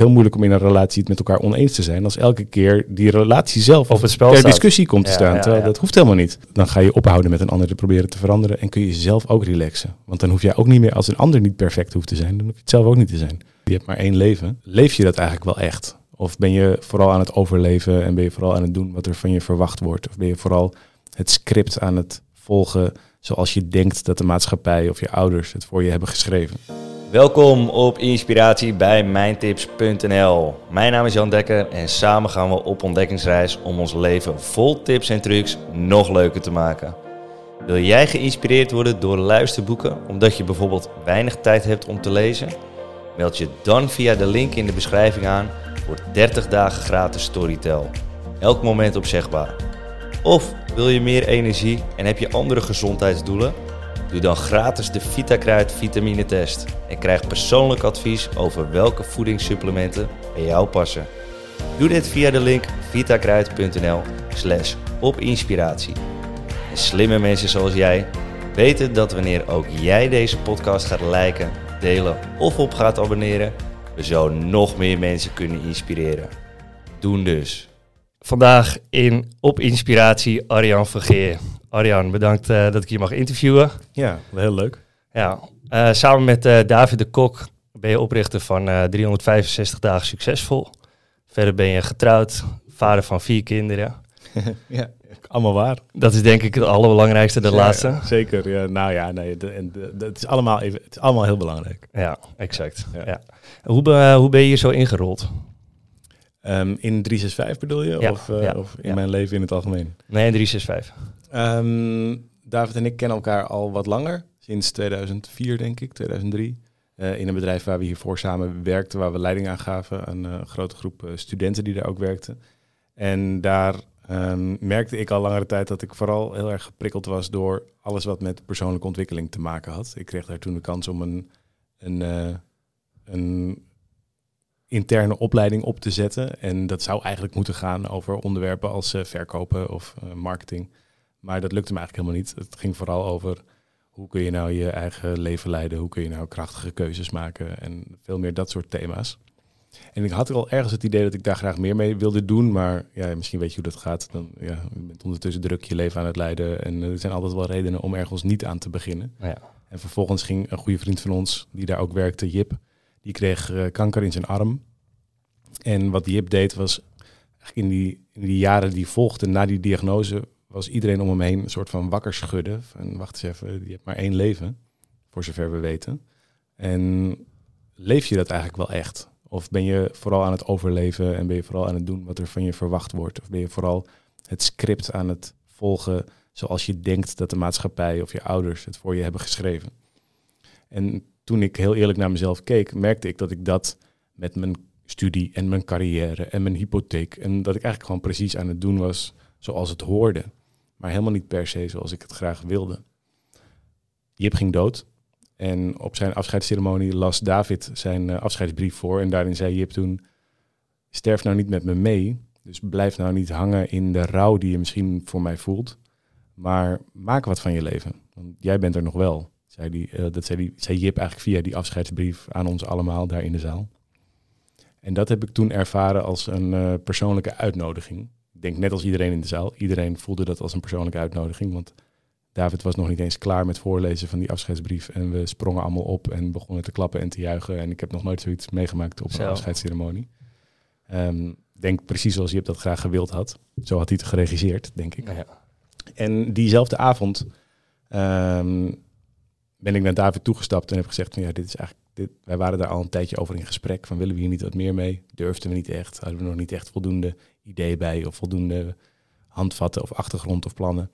heel moeilijk om in een relatie het met elkaar oneens te zijn als elke keer die relatie zelf Op het spel ter staat. discussie komt te Ja, staan. ja, terwijl ja. dat hoeft helemaal niet. Dan ga je ophouden met een ander te proberen te veranderen en kun je zelf ook relaxen. Want dan hoef jij ook niet meer, als een ander niet perfect hoeft te zijn, dan hoef je het zelf ook niet te zijn. Je hebt maar één leven. Leef je dat eigenlijk wel echt? Of ben je vooral aan het overleven en ben je vooral aan het doen wat er van je verwacht wordt? Of ben je vooral het script aan het volgen zoals je denkt dat de maatschappij of je ouders het voor je hebben geschreven? Welkom op Inspiratie bij mijntips.nl. Mijn naam is Jan Dekker en samen gaan we op ontdekkingsreis om ons leven vol tips en trucs nog leuker te maken. Wil jij geïnspireerd worden door luisterboeken omdat je bijvoorbeeld weinig tijd hebt om te lezen? Meld je dan via de link in de beschrijving aan voor 30 dagen gratis Storytel. Elk moment opzegbaar. Of wil je meer energie en heb je andere gezondheidsdoelen? Doe dan gratis de VitaKruid vitamine test en krijg persoonlijk advies over welke voedingssupplementen bij jou passen. Doe dit via de link vitakruid.nl slash opinspiratie. En slimme mensen zoals jij weten dat wanneer ook jij deze podcast gaat liken, delen of op gaat abonneren, we zo nog meer mensen kunnen inspireren. Doen dus. Vandaag in Op Inspiratie Arjan Vergeer. Arjan, bedankt eh, dat ik je mag interviewen. Ja, heel leuk. Ja, eh, samen met eh, David de Kok ben je oprichter van eh 365 dagen succesvol. Verder ben je getrouwd, vader van vier kinderen. ja, allemaal waar. Dat is denk ik het allerbelangrijkste, de Ja, laatste. zeker, ja. Nou ja, nee, de, en de, de- het, is allemaal even, het is allemaal heel belangrijk. Ja, exact. Ja. Ja. Hoe, hoe ben je hier zo ingerold? Ehm, in 365 bedoel je? Ja, of eh, ja, of in ja. mijn leven in het algemeen? Nee, 365. Ehm, David en ik kennen elkaar al wat langer. Sinds 2004, denk ik, 2003. Eh, in een bedrijf waar we hiervoor samen werkten, waar we leiding aan gaven aan eh, een grote groep studenten die daar ook werkten. En daar ehm, merkte ik al langere tijd dat ik vooral heel erg geprikkeld was door alles wat met persoonlijke ontwikkeling te maken had. Ik kreeg daar toen de kans om een, een, een interne opleiding op te zetten. En dat zou eigenlijk moeten gaan over onderwerpen als eh, verkopen of eh, marketing. Maar dat lukte me eigenlijk helemaal niet. Het ging vooral over hoe kun je nou je eigen leven leiden, hoe kun je nou krachtige keuzes maken en veel meer dat soort thema's. En ik had al ergens het idee dat ik daar graag meer mee wilde doen, maar ja, misschien weet je hoe dat gaat. Dan, ja, je bent ondertussen druk je leven aan het leiden en er zijn altijd wel redenen om ergens niet aan te beginnen. Ja. En vervolgens ging een goede vriend van ons, die daar ook werkte, Jip, die kreeg eh, kanker in zijn arm. En wat Jip deed was, in die, in die jaren die volgden na die diagnose, was iedereen om hem heen een soort van wakker schudden. Van wacht eens even, je hebt maar één leven, voor zover we weten. En leef je dat eigenlijk wel echt? Of ben je vooral aan het overleven en ben je vooral aan het doen wat er van je verwacht wordt? Of ben je vooral het script aan het volgen zoals je denkt dat de maatschappij of je ouders het voor je hebben geschreven? En toen ik heel eerlijk naar mezelf keek, merkte ik dat ik dat met mijn studie en mijn carrière en mijn hypotheek en dat ik eigenlijk gewoon precies aan het doen was zoals het hoorde, maar helemaal niet per se zoals ik het graag wilde. Jip ging dood en op zijn afscheidsceremonie las David zijn eh, afscheidsbrief voor en daarin zei Jip toen, sterf nou niet met me mee, dus blijf nou niet hangen in de rouw die je misschien voor mij voelt, maar maak wat van je leven, want jij bent er nog wel. Zei die, eh, dat zei, die, zei Jip eigenlijk via die afscheidsbrief aan ons allemaal daar in de zaal. En dat heb ik toen ervaren als een eh, persoonlijke uitnodiging. Ik denk net als iedereen in de zaal. Iedereen voelde dat als een persoonlijke uitnodiging. Want David was nog niet eens klaar met voorlezen van die afscheidsbrief. En we sprongen allemaal op en begonnen te klappen en te juichen. En ik heb nog nooit zoiets meegemaakt op een Zo. afscheidsceremonie. Ehm, Ik denk precies zoals Jip dat graag gewild had. Zo had hij het geregisseerd, denk ik. Ja. En diezelfde avond ehm, ben ik naar David toegestapt en heb gezegd van ja, dit is eigenlijk, dit, wij waren daar al een tijdje over in gesprek van willen we hier niet wat meer mee? Durfden we niet echt? Hadden we nog niet echt voldoende ideeën bij of voldoende handvatten of achtergrond of plannen?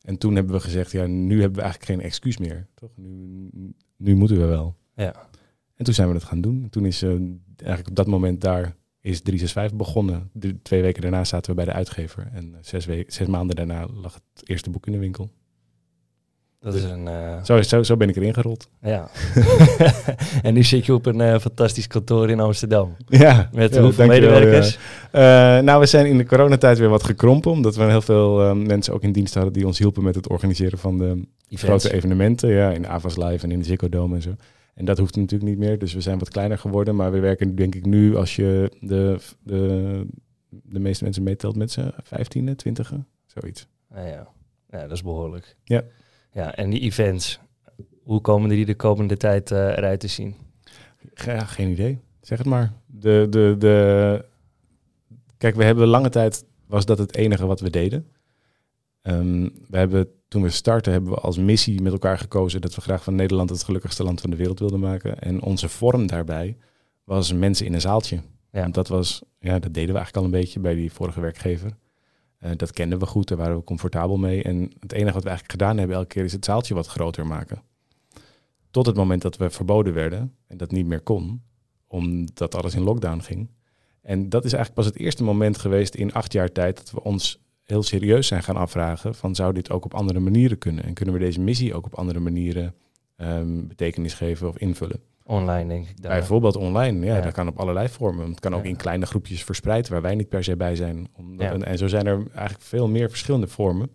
En toen hebben we gezegd, ja, nu hebben we eigenlijk geen excuus meer. Toch? Nu, nu moeten we wel. Ja. En toen zijn we het gaan doen. En toen is eh, eigenlijk op dat moment daar is 365 begonnen. De, twee weken daarna zaten we bij de uitgever. En eh, zes, weken, zes maanden daarna lag het eerste boek in de winkel. Dat is een... eh, Zo, zo, zo ben ik erin gerold. ja. en nu zit je op een eh, fantastisch kantoor in Amsterdam. Ja, Met ja, hoeveel medewerkers? ja. Eh, nou, we zijn in de coronatijd weer wat gekrompen. Omdat we heel veel eh, mensen ook in dienst hadden die ons hielpen met het organiseren van de Events. grote evenementen. Ja, in de Avas Live en in de Ziggo Dome en zo. En dat hoeft natuurlijk niet meer. Dus we zijn wat kleiner geworden. Maar we werken denk ik nu, als je de, de, de meeste mensen meetelt met z'n vijftiende, twintige, zoiets. Ja, ja. ja, dat is behoorlijk. Ja. Ja, en die events, hoe komen die de komende tijd eh, eruit te zien? Ja, geen idee. Zeg het maar. De, de, de... Kijk, we hebben lange tijd, was dat het enige wat we deden. Ehm, we hebben, toen we starten, hebben we als missie met elkaar gekozen dat we graag van Nederland het gelukkigste land van de wereld wilden maken. En onze vorm daarbij was mensen in een zaaltje. Ja. Want dat was, ja, dat deden we eigenlijk al een beetje bij die vorige werkgever. Eh, dat kenden we goed, daar waren we comfortabel mee. En het enige wat we eigenlijk gedaan hebben elke keer is het zaaltje wat groter maken. Tot het moment dat we verboden werden en dat niet meer kon, omdat alles in lockdown ging. En dat is eigenlijk pas het eerste moment geweest in acht jaar tijd dat we ons heel serieus zijn gaan afvragen van zou dit ook op andere manieren kunnen? En kunnen we deze missie ook op andere manieren ehm, betekenis geven of invullen? Online, denk ik. Bijvoorbeeld online, ja, Ja. dat kan op allerlei vormen. Het kan ook Ja. in kleine groepjes verspreid, waar wij niet per se bij zijn. Omdat- Ja. en, en zo zijn er eigenlijk veel meer verschillende vormen.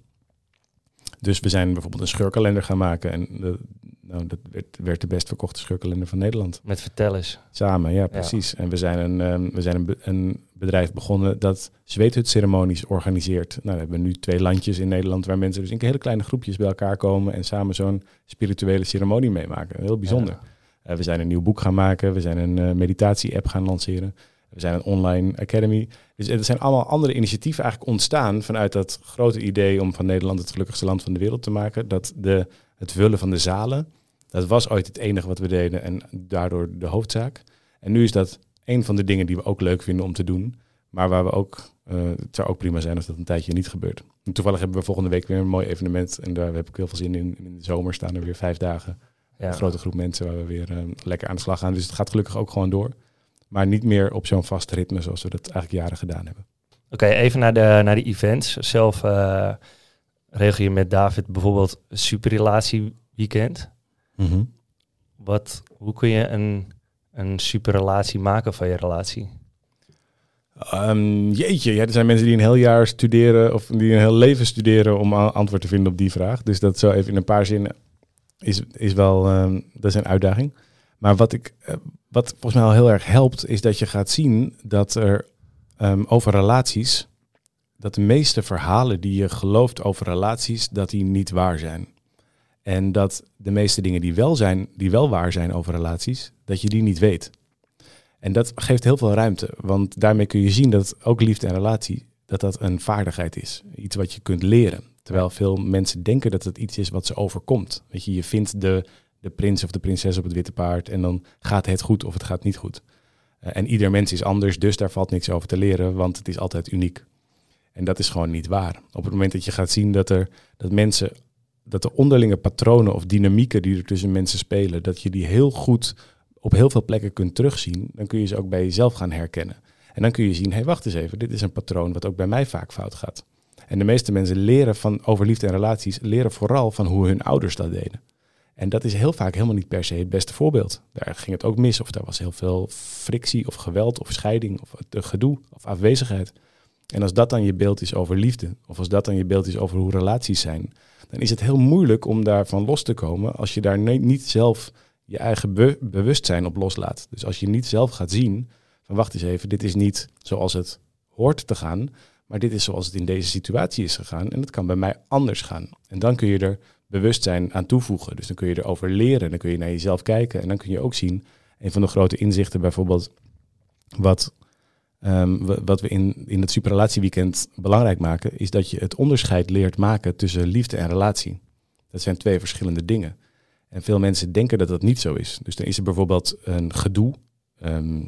Dus we zijn bijvoorbeeld een scheurkalender gaan maken. En de, nou, dat werd, werd de best verkochte scheurkalender van Nederland. Met vertel eens. Samen, ja, precies. En we zijn, een, ehm, we zijn een, be- een bedrijf begonnen dat zweethutceremonies organiseert. Nou, we hebben nu twee landjes in Nederland waar mensen dus in hele kleine groepjes bij elkaar komen en samen zo'n spirituele ceremonie meemaken. Heel bijzonder. Eh, we zijn een nieuw boek gaan maken. We zijn een eh, meditatie-app gaan lanceren. We zijn een online academy. Dus er zijn allemaal andere initiatieven eigenlijk ontstaan vanuit dat grote idee om van Nederland het gelukkigste land van de wereld te maken. Dat de, het vullen van de zalen, dat was ooit het enige wat we deden en daardoor de hoofdzaak. En nu is dat een van de dingen die we ook leuk vinden om te doen. Maar waar we ook, eh, het zou ook prima zijn als dat een tijdje niet gebeurt. Toevallig hebben we volgende week weer een mooi evenement. En daar heb ik heel veel zin in. In de zomer staan er weer vijf dagen. Een grote groep mensen waar we weer eh, lekker aan de slag gaan. Dus het gaat gelukkig ook gewoon door. Maar niet meer op zo'n vast ritme zoals we dat eigenlijk jaren gedaan hebben. Oké, even naar de, naar de events. Zelf eh, regel je met David bijvoorbeeld een superrelatie weekend. Wat, hoe kun je een, een superrelatie maken van je relatie? Ehm, jeetje, ja, er zijn mensen die een heel jaar studeren of die een heel leven studeren om antwoord te vinden op die vraag. Dus dat zo even in een paar zinnen is, is wel, ehm, dat is een uitdaging. Maar wat, ik, eh, wat volgens mij al heel erg helpt, is dat je gaat zien dat er ehm, over relaties, dat de meeste verhalen die je gelooft over relaties, dat die niet waar zijn. En dat de meeste dingen die wel zijn, die wel waar zijn over relaties, dat je die niet weet. En dat geeft heel veel ruimte, want daarmee kun je zien dat ook liefde en relatie, dat dat een vaardigheid is. Iets wat je kunt leren. Terwijl veel mensen denken dat het iets is wat ze overkomt. Weet je, je vindt de, de prins of de prinses op het witte paard en dan gaat het goed of het gaat niet goed. Eh, en ieder mens is anders, dus daar valt niks over te leren, want het is altijd uniek. En dat is gewoon niet waar. Op het moment dat je gaat zien dat er dat mensen, dat de onderlinge patronen of dynamieken die er tussen mensen spelen, dat je die heel goed op heel veel plekken kunt terugzien, dan kun je ze ook bij jezelf gaan herkennen. En dan kun je zien, hé, hey, wacht eens even, dit is een patroon wat ook bij mij vaak fout gaat. En de meeste mensen leren van over liefde en relaties, leren vooral van hoe hun ouders dat deden. En dat is heel vaak helemaal niet per se het beste voorbeeld. Daar ging het ook mis, of daar was heel veel frictie of geweld of scheiding of het gedoe of afwezigheid. En als dat dan je beeld is over liefde, of als dat dan je beeld is over hoe relaties zijn, dan is het heel moeilijk om daarvan los te komen als je daar niet zelf je eigen be- bewustzijn op loslaat. Dus als je niet zelf gaat zien van wacht eens even, dit is niet zoals het hoort te gaan, maar dit is zoals het in deze situatie is gegaan en het kan bij mij anders gaan. En dan kun je er bewustzijn aan toevoegen. Dus dan kun je erover leren, dan kun je naar jezelf kijken en dan kun je ook zien, een van de grote inzichten bijvoorbeeld, wat, ehm, wa- wat we in, in het superrelatieweekend belangrijk maken, is dat je het onderscheid leert maken tussen liefde en relatie. Dat zijn twee verschillende dingen. En veel mensen denken dat dat niet zo is. Dus dan is er bijvoorbeeld een gedoe. Ehm,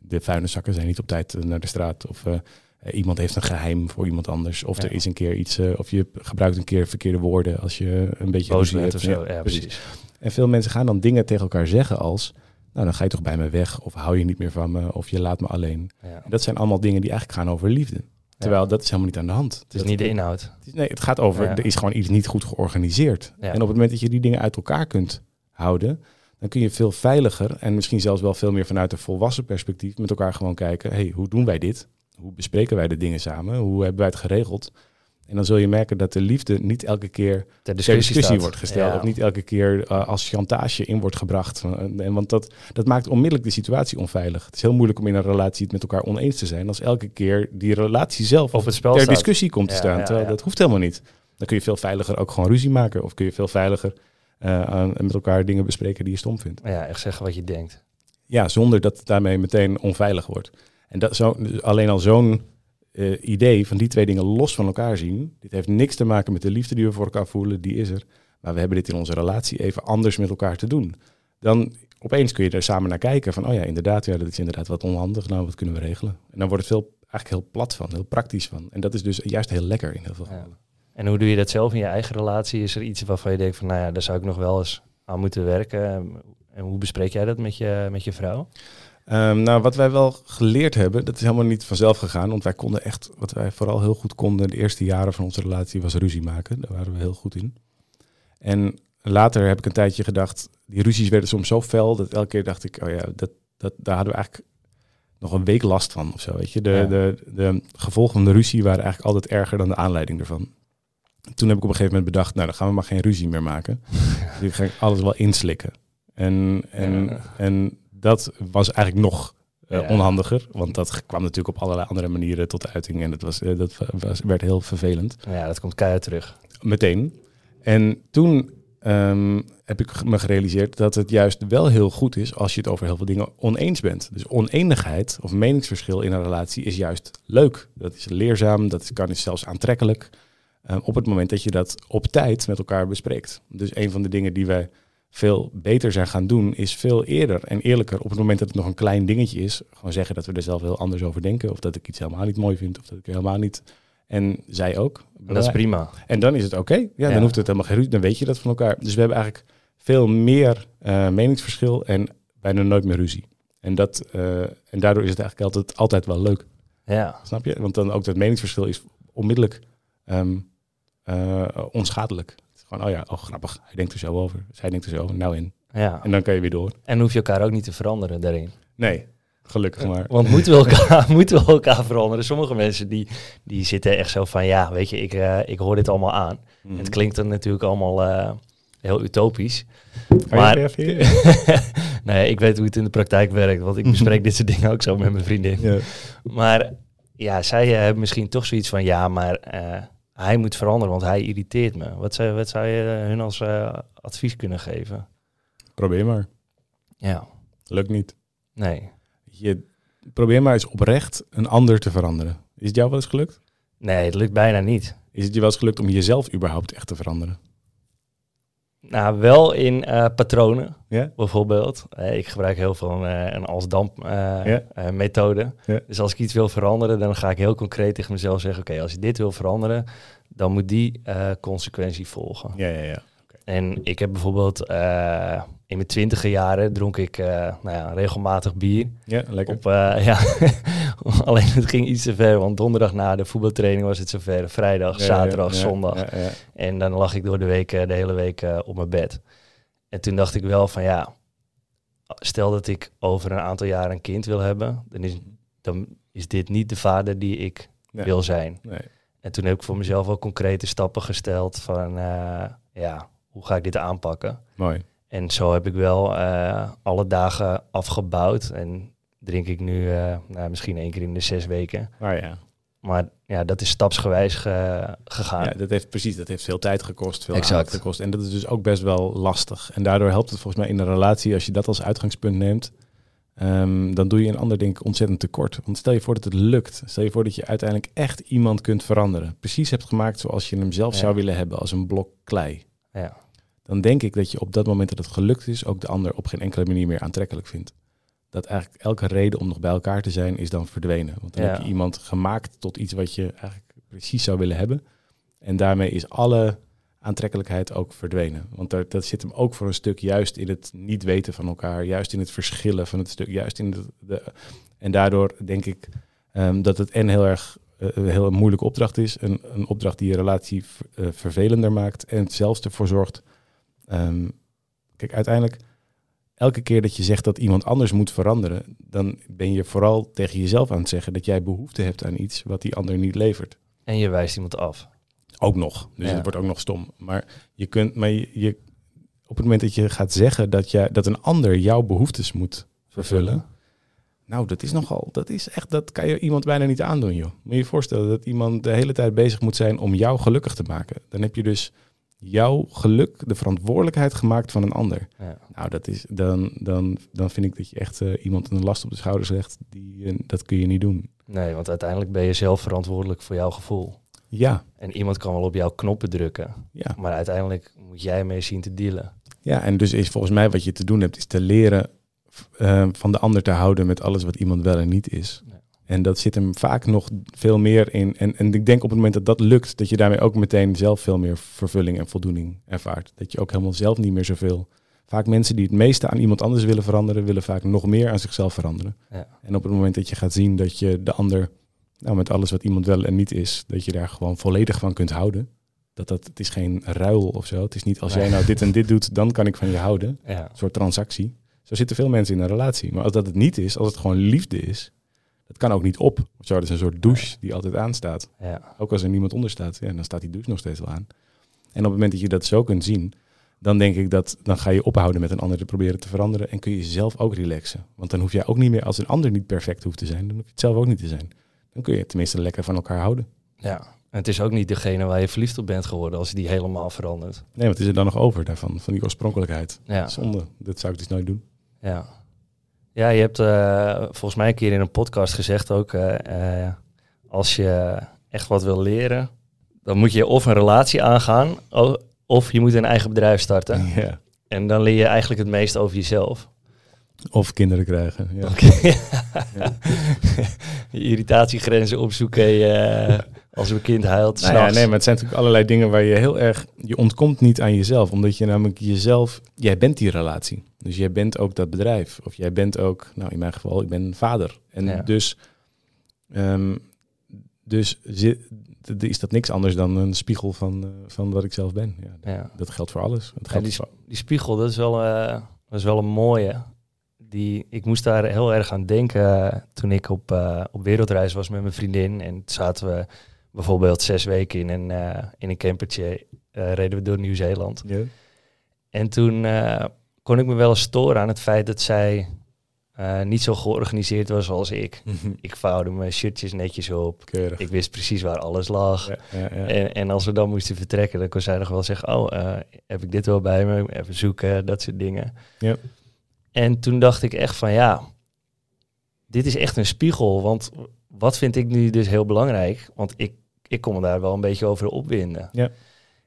de vuilniszakken zijn niet op tijd eh, naar de straat. Of eh, iemand heeft een geheim voor iemand anders. Of Ja. er is een keer iets. eh, of je gebruikt een keer verkeerde woorden als je een beetje Boos bent of zo. Ja, precies. En veel mensen gaan dan dingen tegen elkaar zeggen als... Nou, dan ga je toch bij me weg. Of hou je niet meer van me. Of je laat me alleen. Dat zijn allemaal dingen die eigenlijk gaan over liefde. Terwijl dat is helemaal niet aan de hand. Het is niet de inhoud. Het is- Nee, het gaat over, er is gewoon iets niet goed georganiseerd. En op het moment dat je die dingen uit elkaar kunt houden, dan kun je veel veiliger en misschien zelfs wel veel meer vanuit een volwassen perspectief met elkaar gewoon kijken, hey, hoe doen wij dit? Hoe bespreken wij de dingen samen? Hoe hebben wij het geregeld? En dan zul je merken dat de liefde niet elke keer Ter ter discussie, wordt gesteld. Ja. Of niet elke keer eh, als chantage in wordt gebracht. En want dat, dat maakt onmiddellijk de situatie onveilig. Het is heel moeilijk om in een relatie het met elkaar oneens te zijn. Als elke keer die relatie zelf Op het spel ter staat. discussie komt te staan. ja, terwijl dat hoeft helemaal niet. Dan kun je veel veiliger ook gewoon ruzie maken. Of kun je veel veiliger aan- met elkaar dingen bespreken die je stom vindt. Ja, echt zeggen wat je denkt. Ja, zonder dat het daarmee meteen onveilig wordt. En dat zo, dus alleen al zo'n eh, idee van die twee dingen los van elkaar zien. Dit heeft niks te maken met de liefde die we voor elkaar voelen, die is er. Maar we hebben dit in onze relatie even anders met elkaar te doen. Dan opeens kun je er samen naar kijken van, oh ja, inderdaad, ja, dat is inderdaad wat onhandig. Nou, wat kunnen we regelen? En dan wordt het veel, eigenlijk heel plat van, heel praktisch van. En dat is dus juist heel lekker in heel veel Ja. gevallen. En hoe doe je dat zelf in je eigen relatie? Is er iets waarvan je denkt van, nou ja, daar zou ik nog wel eens aan moeten werken? En hoe bespreek jij dat met je, met je vrouw? Ehm, nou, wat wij wel geleerd hebben, dat is helemaal niet vanzelf gegaan. Want wij konden echt, wat wij vooral heel goed konden de eerste jaren van onze relatie, was ruzie maken. Daar waren we heel goed in. En later heb ik een tijdje gedacht, die ruzies werden soms zo fel, dat elke keer dacht ik, oh ja, dat, dat, daar hadden we eigenlijk nog een week last van of zo. Weet je? De, Ja. de, de gevolgen van de ruzie waren eigenlijk altijd erger dan de aanleiding ervan. Toen heb ik op een gegeven moment bedacht, nou dan gaan we maar geen ruzie meer maken. Ga ik alles wel inslikken. En, en, Ja. en dat was eigenlijk nog eh, Ja. onhandiger. Want dat kwam natuurlijk op allerlei andere manieren tot uiting. En dat, was, eh, dat was, werd heel vervelend. Ja, dat komt keihard terug. Meteen. En toen ehm, heb ik me gerealiseerd dat het juist wel heel goed is als je het over heel veel dingen oneens bent. Dus oneenigheid of meningsverschil in een relatie is juist leuk. Dat is leerzaam, dat kan is zelfs aantrekkelijk. ehm, op het moment dat je dat op tijd met elkaar bespreekt. Dus een van de dingen die wij veel beter zijn gaan doen, is veel eerder en eerlijker op het moment dat het nog een klein dingetje is. Gewoon zeggen dat we er zelf heel anders over denken. Of dat ik iets helemaal niet mooi vind. Of dat ik helemaal niet. En zij ook. En dat is prima. En dan is het oké. Ja, Ja. dan hoeft het helemaal geen ruzie. Dan weet je dat van elkaar. Dus we hebben eigenlijk veel meer eh, meningsverschil en bijna nooit meer ruzie. En, dat, eh, en daardoor is het eigenlijk altijd, altijd wel leuk. Ja, Snap je? Want dan ook dat meningsverschil is onmiddellijk ehm, eh, onschadelijk. Gewoon, oh ja, oh grappig. Hij denkt er zo over. Zij denkt er zo over. Nou in. ja. En dan kan je weer door. En hoef je elkaar ook niet te veranderen daarin. Nee, gelukkig maar. Want moeten we elkaar, moeten we elkaar veranderen? Sommige mensen die, die zitten echt zo van, ja, weet je, ik, eh, ik hoor dit allemaal aan. Mhm. Het klinkt dan natuurlijk allemaal eh, heel utopisch. Maar, je? nee, ik weet hoe het in de praktijk werkt, want ik bespreek dit soort dingen ook zo met mijn vriendin. ja. Maar ja, zij eh, hebben misschien toch zoiets van, ja, maar eh, hij moet veranderen, want hij irriteert me. Wat zou, wat zou je hun als eh, advies kunnen geven? Probeer maar. Ja, Lukt niet. nee. Je, probeer maar eens oprecht een ander te veranderen. Is het jou wel eens gelukt? Nee, het lukt bijna niet. Is het je wel eens gelukt om jezelf überhaupt echt te veranderen? Nou, wel in eh, patronen, Ja? bijvoorbeeld. Eh, ik gebruik heel veel eh, een als damp Ja. methode. Ja. Dus als ik iets wil veranderen, dan ga ik heel concreet tegen mezelf zeggen... oké, als je dit wil veranderen, dan moet die consequentie volgen. Ja, ja, ja. En ik heb bijvoorbeeld in mijn twintige jaren dronk ik eh, nou ja, regelmatig bier. Ja, lekker. Op, eh, ja, alleen het ging iets te ver, want donderdag na de voetbaltraining was het zover. Vrijdag, Ja, zaterdag, ja, zondag. En dan lag ik door de week, eh, de hele week op mijn bed. En toen dacht ik wel van ja, stel dat ik over een aantal jaar een kind wil hebben, dan is, dan is dit niet de vader die ik wil zijn. Nee. En toen heb ik voor mezelf ook concrete stappen gesteld van ja, hoe ga ik dit aanpakken? Mooi. En zo heb ik wel eh, alle dagen afgebouwd en drink ik nu eh, nou, misschien één keer in de zes weken. Maar ja. Maar ja, dat is stapsgewijs ge- gegaan. ja, dat heeft precies, dat heeft veel tijd gekost, veel Exact. gekost. En dat is dus ook best wel lastig. En daardoor helpt het volgens mij in een relatie, als je dat als uitgangspunt neemt, ehm, dan doe je een ander denk ik ontzettend tekort. Want stel je voor dat het lukt. Stel je voor dat je uiteindelijk echt iemand kunt veranderen. Precies hebt gemaakt zoals je hem zelf Ja. zou willen hebben, als een blok klei. Ja. Dan denk ik dat je op dat moment dat het gelukt is, ook de ander op geen enkele manier meer aantrekkelijk vindt. Dat eigenlijk elke reden om nog bij elkaar te zijn is dan verdwenen. Want dan Ja. heb je iemand gemaakt tot iets wat je eigenlijk precies zou willen hebben. En daarmee is alle aantrekkelijkheid ook verdwenen. Want daar, dat zit hem ook voor een stuk juist in het niet weten van elkaar, juist in het verschillen van het stuk, juist in de. de en daardoor denk ik ehm, dat het en heel erg eh, een heel moeilijke opdracht is, een, een opdracht die je relatie eh, vervelender maakt en het zelfs ervoor zorgt. Ehm, kijk, uiteindelijk, elke keer dat je zegt dat iemand anders moet veranderen, dan ben je vooral tegen jezelf aan het zeggen dat jij behoefte hebt aan iets wat die ander niet levert. En je wijst iemand af. Ook nog. Dus Ja. het wordt ook nog stom. Maar je kunt, maar je, je- op het moment dat je gaat zeggen dat, je, dat een ander jouw behoeftes moet vervullen. Nou, dat is nogal, dat is echt, dat kan je iemand bijna niet aandoen, joh. Moet je je voorstellen dat iemand de hele tijd bezig moet zijn om jou gelukkig te maken. Dan heb je dus jouw geluk, de verantwoordelijkheid gemaakt van een ander. Ja. Nou, dat is, dan, dan, dan vind ik dat je echt eh, iemand een last op de schouders legt. Die, dat kun je niet doen. Nee, want uiteindelijk ben je zelf verantwoordelijk voor jouw gevoel. Ja, En iemand kan wel op jouw knoppen drukken, ja. maar uiteindelijk moet jij mee zien te dealen. Ja, en dus is volgens mij wat je te doen hebt, is te leren eh, van de ander te houden met alles wat iemand wel en niet is. En dat zit hem vaak nog veel meer in. En, en ik denk op het moment dat dat lukt, dat je daarmee ook meteen zelf veel meer vervulling en voldoening ervaart. Dat je ook helemaal zelf niet meer zoveel. Vaak mensen die het meeste aan iemand anders willen veranderen, willen vaak nog meer aan zichzelf veranderen. Ja. En op het moment dat je gaat zien dat je de ander, nou met alles wat iemand wel en niet is, dat je daar gewoon volledig van kunt houden. Dat dat, het is geen ruil of zo. Het is niet als Nee. jij nou dit en dit doet, dan kan ik van je houden. Ja, Een soort transactie. Zo zitten veel mensen in een relatie. Maar als dat het niet is, als het gewoon liefde is, dat kan ook niet op. Of zo, dat is een soort douche die altijd aanstaat. ja, Ook als er niemand onder staat, ja, dan staat die douche nog steeds wel aan. En op het moment dat je dat zo kunt zien, dan denk ik dat dan ga je ophouden met een ander te proberen te veranderen en kun je jezelf ook relaxen. Want dan hoef jij ook niet meer, als een ander niet perfect hoeft te zijn, dan hoef je het zelf ook niet te zijn. Dan kun je tenminste lekker van elkaar houden. ja. En het is ook niet degene waar je verliefd op bent geworden als die helemaal verandert. Nee, wat is er dan nog over daarvan, van die oorspronkelijkheid? Ja, Zonde, dat zou ik dus nooit doen. ja. Ja, je hebt eh, volgens mij een keer in een podcast gezegd ook, eh, eh, als je echt wat wil leren, dan moet je of een relatie aangaan, of je moet een eigen bedrijf starten. Ja. En dan leer je eigenlijk het meest over jezelf. Of kinderen krijgen. Ja. Ja. je irritatiegrenzen opzoeken als een kind huilt. Nou ja, nee, maar het zijn natuurlijk allerlei dingen waar je heel erg... Je ontkomt niet aan jezelf, omdat je namelijk jezelf... Jij bent die relatie. Dus jij bent ook dat bedrijf. Of jij bent ook, nou in mijn geval, ik ben vader. En Ja. dus... ehm, dus is dat niks anders dan een spiegel van, eh, van wat ik zelf ben. Ja, Ja. Dat geldt voor alles. Ja, geldt die, voor- die spiegel, dat is wel, eh, dat is wel een mooie. Die, ik moest daar heel erg aan denken eh, toen ik op, op wereldreis was met mijn vriendin. En zaten we bijvoorbeeld zes weken in een, eh, in een campertje, eh, reden we door Nieuw-Zeeland. Ja. En toen eh, kon ik me wel eens storen aan het feit dat zij niet zo georganiseerd was als ik. Ik vouwde mijn shirtjes netjes op. Keurig. Ik wist precies waar alles lag. Ja, ja, ja. En, en als we dan moesten vertrekken, dan kon zij nog wel zeggen: Oh, heb ik dit wel bij me? Even zoeken, dat soort dingen. Ja. En toen dacht ik echt van ja, dit is echt een spiegel. Want wat vind ik nu dus heel belangrijk? Want ik, ik kon me daar wel een beetje over opwinden. Ja.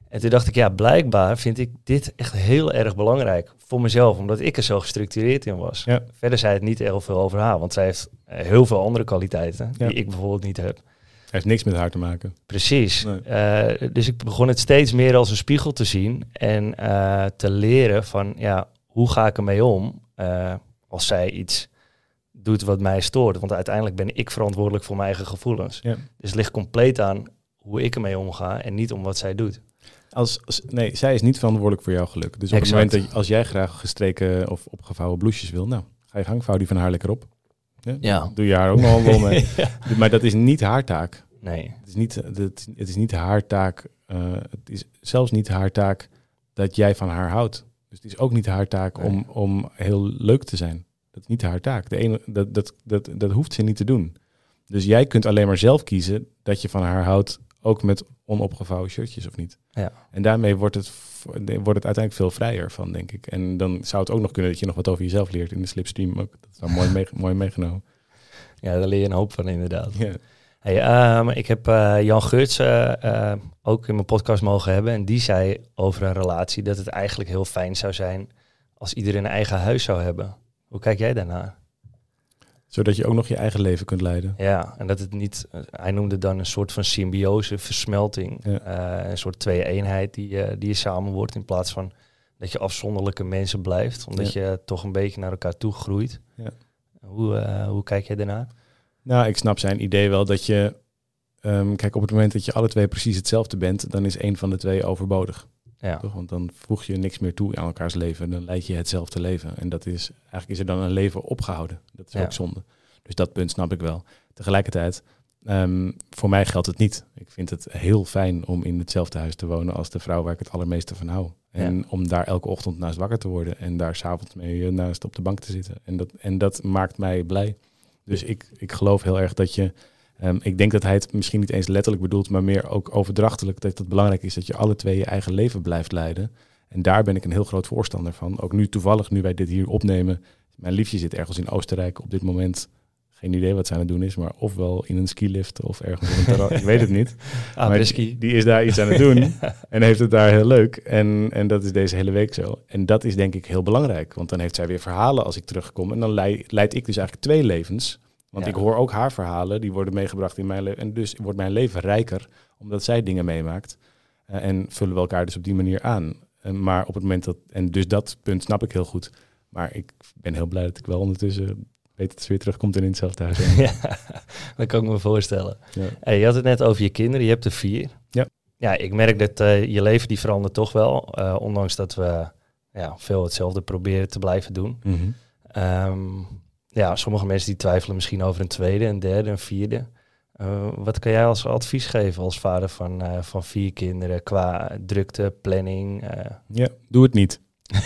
En toen dacht ik, ja, blijkbaar vind ik dit echt heel erg belangrijk voor mezelf, omdat ik er zo gestructureerd in was. Ja. Verder zei het niet heel veel over haar, want zij heeft eh, heel veel andere kwaliteiten Ja. die ik bijvoorbeeld niet heb. heeft niks met haar te maken. Precies. Nee. Eh, dus ik begon het steeds meer als een spiegel te zien en eh, te leren van, ja, hoe ga ik ermee om als zij iets doet wat mij stoort? Want uiteindelijk ben ik verantwoordelijk voor mijn eigen gevoelens. Ja. Dus het ligt compleet aan hoe ik ermee omga en niet om wat zij doet. Als, als- nee, zij is niet verantwoordelijk voor jouw geluk. Dus op Exact. het moment dat als jij graag gestreken of opgevouwen bloesjes wil, nou, ga je gang, vouw die van haar lekker op. Ja. Ja. Doe je haar ook nog een lol mee. Maar dat is niet haar taak. Nee. Het is niet, het, het is niet haar taak. eh, het is zelfs niet haar taak dat jij van haar houdt. Dus het is ook niet haar taak Nee. om, om heel leuk te zijn. Dat is niet haar taak. De ene, dat, dat, dat, dat hoeft ze niet te doen. Dus jij kunt alleen maar zelf kiezen dat je van haar houdt, ook met onopgevouwen shirtjes of niet. Ja. En daarmee wordt het, wordt het uiteindelijk veel vrijer van, denk ik. En dan zou het ook nog kunnen dat je nog wat over jezelf leert in de slipstream. Ook. Dat is wel mooi, mee, mooi meegenomen. Ja, daar leer je een hoop van inderdaad. Ja. Hey, ehm, ik heb eh, Jan Geurts eh, eh, ook in mijn podcast mogen hebben. En die zei over een relatie dat het eigenlijk heel fijn zou zijn als iedereen een eigen huis zou hebben. Hoe kijk jij daarnaar? Zodat je ook nog je eigen leven kunt leiden. Ja, en dat het niet, eh, hij noemde dan een soort van symbiose, versmelting. Ja. Eh, een soort twee-eenheid die, eh, die je samen wordt in plaats van dat je afzonderlijke mensen blijft. Omdat je toch een beetje naar elkaar toe groeit. Ja. Hoe, hoe kijk jij daarnaar? Nou, ik snap zijn idee wel dat je... ehm, kijk, op het moment dat je alle twee precies hetzelfde bent, dan is één van de twee overbodig. Ja, Toch? Want dan voeg je niks meer toe aan elkaars leven. Dan leid je hetzelfde leven. En dat is eigenlijk is er dan een leven opgehouden. Dat is Ja. ook zonde. Dus dat punt snap ik wel. Tegelijkertijd, ehm, voor mij geldt het niet. Ik vind het heel fijn om in hetzelfde huis te wonen als de vrouw waar ik het allermeeste van hou. En om daar elke ochtend naast wakker te worden en daar s'avonds mee eh, naast op de bank te zitten. En dat, en dat maakt mij blij. Dus ik, ik geloof heel erg dat je. Ehm, ik denk dat hij het misschien niet eens letterlijk bedoelt, maar meer ook overdrachtelijk. Dat het belangrijk is dat je alle twee je eigen leven blijft leiden. En daar ben ik een heel groot voorstander van. Ook nu toevallig, nu wij dit hier opnemen. Mijn liefje zit ergens in Oostenrijk op dit moment. Geen idee wat ze aan het doen is, maar ofwel in een skilift of ergens op een terras. ik weet het niet. Ah, Maar die is daar iets aan het doen en heeft het daar heel leuk. En, en dat is deze hele week zo. En dat is denk ik heel belangrijk, want dan heeft zij weer verhalen als ik terugkom. En dan leid, leid ik dus eigenlijk twee levens. Want Ja. ik hoor ook haar verhalen, die worden meegebracht in mijn leven. En dus wordt mijn leven rijker, omdat zij dingen meemaakt. Eh, en vullen we elkaar dus op die manier aan. Maar op het moment dat, en dus dat punt snap ik heel goed. Maar ik ben heel blij dat ik wel ondertussen weet dat ze weer terugkomt en in hetzelfde huis. ja, dat kan ik me voorstellen. Ja. Hey, je had het net over je kinderen, je hebt er vier. Ja. Ja, ik merk dat eh, je leven die verandert toch wel, eh, ondanks dat we ja, veel hetzelfde proberen te blijven doen. Ehm, ja, sommige mensen die twijfelen misschien over een tweede, een derde, een vierde. Eh, wat kan jij als advies geven als vader van, eh, van vier kinderen qua drukte, planning? eh? Ja, doe het niet.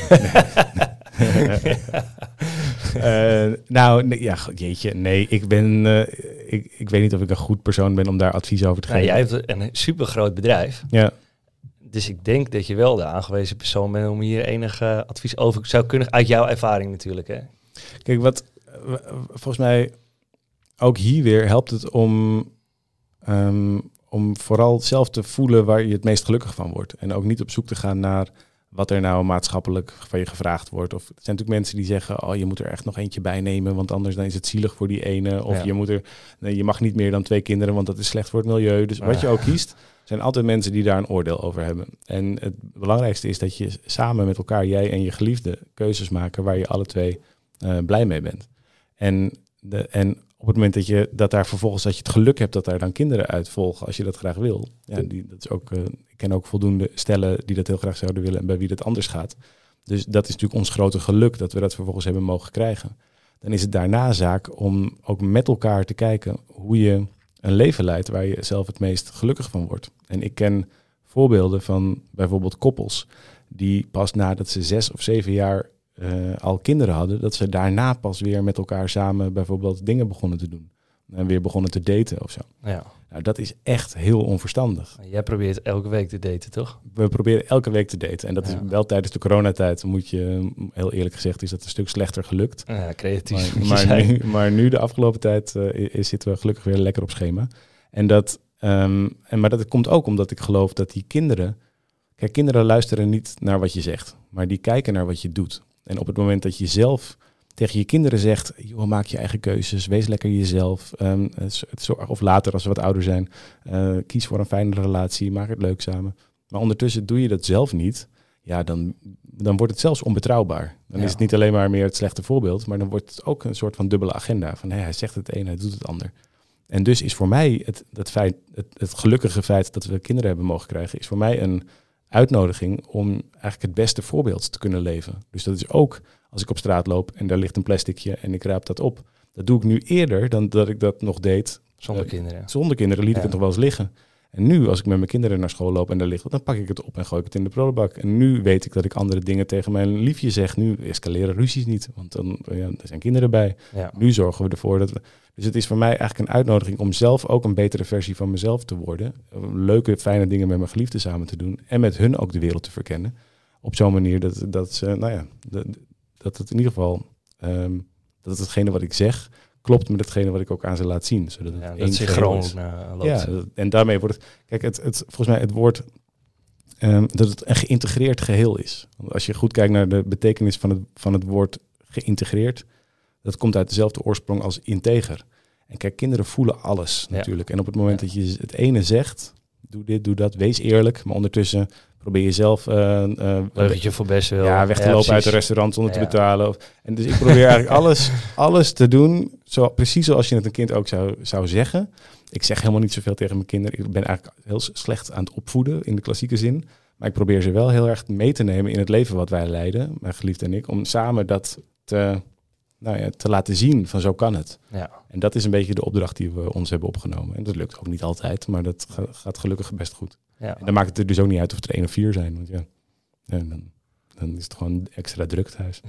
Nou, nee, ja, jeetje, nee, ik ben, ik, ik weet niet of ik een goed persoon ben om daar advies over te Nou, geven. jij hebt een super groot bedrijf. Ja, Dus ik denk dat je wel de aangewezen persoon bent om hier enig advies over zou kunnen, uit jouw ervaring natuurlijk. Hè? kijk, wat volgens mij ook hier weer helpt het om, ehm, om vooral zelf te voelen waar je het meest gelukkig van wordt. En ook niet op zoek te gaan naar wat er nou maatschappelijk van je gevraagd wordt. Of er zijn natuurlijk mensen die zeggen, oh, je moet er echt nog eentje bij nemen, want anders dan is het zielig voor die ene. Of Ja. je moet er, nee, je mag niet meer dan twee kinderen, want dat is slecht voor het milieu. Dus wat je ook kiest, zijn altijd mensen die daar een oordeel over hebben. En het belangrijkste is dat je samen met elkaar, jij en je geliefde, keuzes maken waar je alle twee eh, blij mee bent. En, de, en op het moment dat je dat daar vervolgens dat je het geluk hebt dat daar dan kinderen uit volgen, als je dat graag wil. Ja, die, dat is ook, eh, ik ken ook voldoende stellen die dat heel graag zouden willen en bij wie dat anders gaat. Dus dat is natuurlijk ons grote geluk dat we dat vervolgens hebben mogen krijgen. Dan is het daarna zaak om ook met elkaar te kijken hoe je een leven leidt waar je zelf het meest gelukkig van wordt. En ik ken voorbeelden van bijvoorbeeld koppels die pas nadat ze zes of zeven jaar eh, al kinderen hadden, dat ze daarna pas weer met elkaar samen bijvoorbeeld dingen begonnen te doen. En weer begonnen te daten of zo. Ja. Nou, dat is echt heel onverstandig. Jij probeert elke week te daten, toch? We proberen elke week te daten. En dat Ja. is wel tijdens de coronatijd, moet je, heel eerlijk gezegd, is dat een stuk slechter gelukt. Ja, creatief. Maar, maar, nu, maar nu, de afgelopen tijd, eh, is, zitten we gelukkig weer lekker op schema. En dat, ehm, en, maar dat komt ook omdat ik geloof dat die kinderen... Kijk, kinderen luisteren niet naar wat je zegt, maar die kijken naar wat je doet. En op het moment dat je zelf tegen je kinderen zegt... Joh, maak je eigen keuzes, wees lekker jezelf. ehm, het zorg- of later, als ze wat ouder zijn, eh, kies voor een fijne relatie, maak het leuk samen. Maar ondertussen doe je dat zelf niet... Ja, dan, dan wordt het zelfs onbetrouwbaar. Dan Ja. is het niet alleen maar meer het slechte voorbeeld, maar dan wordt het ook een soort van dubbele agenda. Van hé, hij zegt het een, hij doet het ander. En dus is voor mij het, het, feit, het, het gelukkige feit dat we kinderen hebben mogen krijgen, is voor mij een uitnodiging om eigenlijk het beste voorbeeld te kunnen leven. Dus dat is ook als ik op straat loop en daar ligt een plasticje en ik raap dat op. Dat doe ik nu eerder dan dat ik dat nog deed Zonder Eh, kinderen. zonder kinderen. Liet ik het nog wel eens liggen. En nu, als ik met mijn kinderen naar school loop en daar ligt het, dan pak ik het op en gooi ik het in de prullenbak. En nu weet ik dat ik andere dingen tegen mijn liefje zeg. Nu escaleren ruzies niet, want dan ja, er zijn kinderen bij. Ja. Nu zorgen we ervoor dat we... Dus het is voor mij eigenlijk een uitnodiging om zelf ook een betere versie van mezelf te worden. Leuke, fijne dingen met mijn geliefden samen te doen. En met hun ook de wereld te verkennen. Op zo'n manier dat, dat ze, nou ja, dat, dat het in ieder geval, ehm, dat hetgene wat ik zeg, klopt met hetgene wat ik ook aan ze laat zien. Zodat het Ja, één is is. uh, loopt. Ja, dat- en daarmee wordt het. Kijk, het, het, volgens mij het woord. ehm, dat het een geïntegreerd geheel is. Want als je goed kijkt naar de betekenis van het, van het woord geïntegreerd, dat komt uit dezelfde oorsprong als integer. En kijk, kinderen voelen alles Ja. natuurlijk. En op het moment Ja. dat je het ene zegt, doe dit, doe dat, wees eerlijk. Maar ondertussen probeer je zelf eh, eh, Leugentje voor best wel. ja, weg te lopen uit een restaurant zonder te betalen. Of- En dus ik probeer eigenlijk alles, alles te doen, zo, precies zoals je het een kind ook zou, zou zeggen. Ik zeg helemaal niet zoveel tegen mijn kinderen. Ik ben eigenlijk heel slecht aan het opvoeden in de klassieke zin. Maar ik probeer ze wel heel erg mee te nemen in het leven wat wij leiden, mijn geliefde en ik, om samen dat te, nou ja, te laten zien van zo kan het. Ja. En dat is een beetje de opdracht die we ons hebben opgenomen. En dat lukt ook niet altijd, maar dat ga- gaat gelukkig best goed. Ja. En dan maakt het er dus ook niet uit of het er één of vier zijn. Want ja, dan, dan is het gewoon extra druk thuis.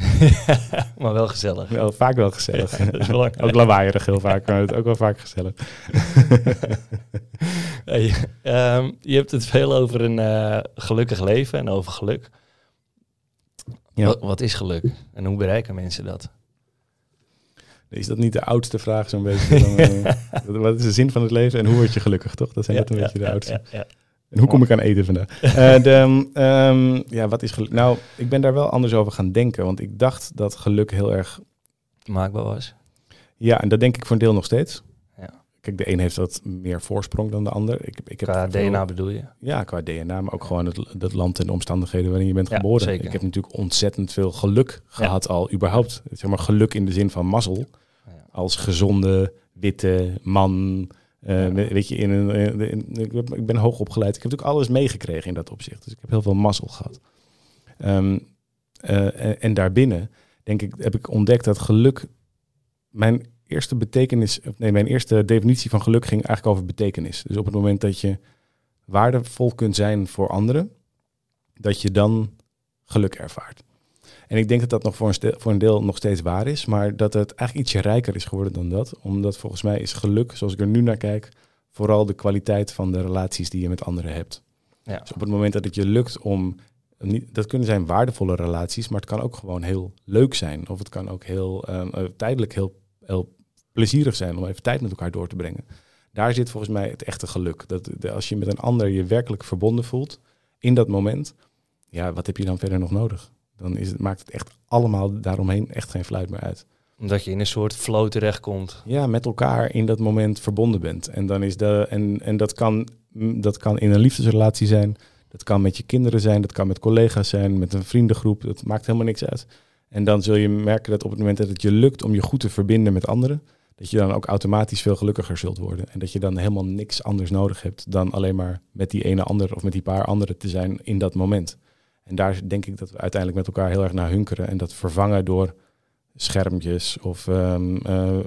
maar wel gezellig. Wel, vaak wel gezellig. Ja, dat is belangrijk. ook lawaaierig heel vaak, maar het ook wel vaak gezellig. Hey, ehm, je hebt het veel over een eh, gelukkig leven en over geluk. Ja. Wat, wat is geluk en hoe bereiken mensen dat? Is dat niet de oudste vraag zo'n beetje? Dan, eh, wat- is de zin van het leven en hoe word je gelukkig, toch? Dat zijn net een beetje de oudste. ja, ja. En hoe kom ik aan eten vandaag? Eh, de, ehm, ja, wat is geluk? Nou, ik ben daar wel anders over gaan denken. Want ik dacht dat geluk heel erg... Maakbaar was. Ja, en dat denk ik voor een deel nog steeds. Kijk, de een heeft wat meer voorsprong dan de ander. Ik, ik heb Qua veel- DNA bedoel je? Ja, qua DNA, maar ook gewoon het, het land en de omstandigheden waarin je bent Ja, geboren. zeker. Ik heb natuurlijk ontzettend veel geluk gehad al, überhaupt. Zeg maar geluk in de zin van mazzel. Als gezonde, witte man. eh. Weet je, in een, in- in- ik, ben, ik ben hoog opgeleid. Ik heb natuurlijk alles meegekregen in dat opzicht. Dus ik heb heel veel mazzel gehad. Ehm, eh, en, en daarbinnen, denk ik, heb ik ontdekt dat geluk... Mijn eerste betekenis, nee, mijn eerste definitie van geluk ging eigenlijk over betekenis. Dus op het moment dat je waardevol kunt zijn voor anderen, dat je dan geluk ervaart. En ik denk dat dat nog voor een, voor een deel nog steeds waar is, maar dat het eigenlijk ietsje rijker is geworden dan dat. Omdat volgens mij is geluk, zoals ik er nu naar kijk, vooral de kwaliteit van de relaties die je met anderen hebt. Ja. Dus op het moment dat het je lukt om, dat kunnen zijn waardevolle relaties, maar het kan ook gewoon heel leuk zijn. Of het kan ook heel eh, eh, tijdelijk heel, heel plezierig zijn om even tijd met elkaar door te brengen. Daar zit volgens mij het echte geluk. Dat de- als je met een ander je werkelijk verbonden voelt in dat moment, ja, wat heb je dan verder nog nodig? Dan is het, maakt het echt allemaal daaromheen echt geen fluit meer uit. Omdat je in een soort flow terechtkomt. Ja, met elkaar in dat moment verbonden bent. En, dan is de, en, en dat, kan, dat kan in een liefdesrelatie zijn. Dat kan met je kinderen zijn. Dat kan met collega's zijn. Met een vriendengroep. Dat maakt helemaal niks uit. En dan zul je merken dat op het moment dat het je lukt om je goed te verbinden met anderen. Dat je dan ook automatisch veel gelukkiger zult worden. En dat je dan helemaal niks anders nodig hebt dan alleen maar met die ene ander of met die paar anderen te zijn in dat moment. En daar denk ik dat we uiteindelijk met elkaar heel erg naar hunkeren. En dat vervangen door schermpjes of ehm, eh, eh,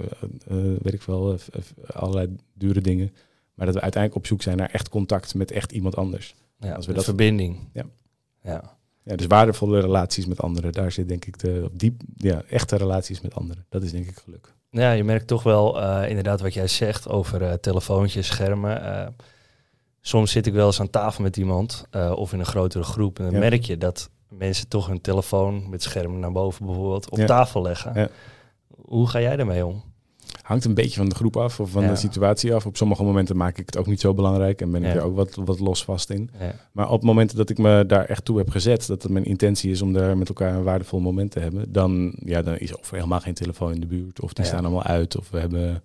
weet ik wel, eh, eh, allerlei dure dingen. Maar dat we uiteindelijk op zoek zijn naar echt contact met echt iemand anders. Ja, Als we dat- verbinding. Ja. ja. Ja, dus waardevolle relaties met anderen. Daar zit denk ik de diep, ja, echte relaties met anderen. Dat is denk ik geluk. Ja, je merkt toch wel eh, inderdaad wat jij zegt over eh, telefoontjes, schermen. eh, soms zit ik wel eens aan tafel met iemand of in een grotere groep. En dan Ja. merk je dat mensen toch hun telefoon met schermen naar boven bijvoorbeeld op Ja. tafel leggen. Ja. Hoe ga jij daarmee om? Hangt een beetje van de groep af of van Ja. de situatie af. Op sommige momenten maak ik het ook niet zo belangrijk en ben ik er ook wat, wat los vast in. Ja. Maar op momenten dat ik me daar echt toe heb gezet, dat het mijn intentie is om daar met elkaar een waardevol moment te hebben, dan, ja, dan is er of helemaal geen telefoon in de buurt, of die staan allemaal uit, of we hebben, ja,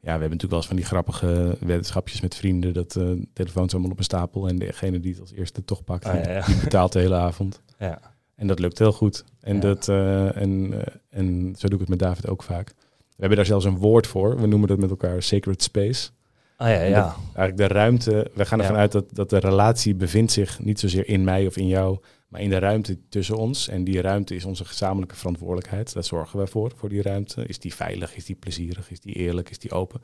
we hebben natuurlijk wel eens van die grappige weddenschapjes met vrienden, dat eh telefoons allemaal op een stapel en degene die het als eerste toch pakt, Ah, ja, ja. die betaalt de hele avond. Ja. En dat lukt heel goed. En, dat, eh, en, eh, en zo doe ik het met David ook vaak. We hebben daar zelfs een woord voor. We noemen dat met elkaar sacred space. Ah ja, ja. dat- eigenlijk de ruimte. We gaan ervan Ja. uit dat, dat de relatie bevindt zich niet zozeer in mij of in jou, maar in de ruimte tussen ons. En die ruimte is onze gezamenlijke verantwoordelijkheid. Daar zorgen wij voor, voor die ruimte. Is die veilig? Is die plezierig? Is die eerlijk? Is die open?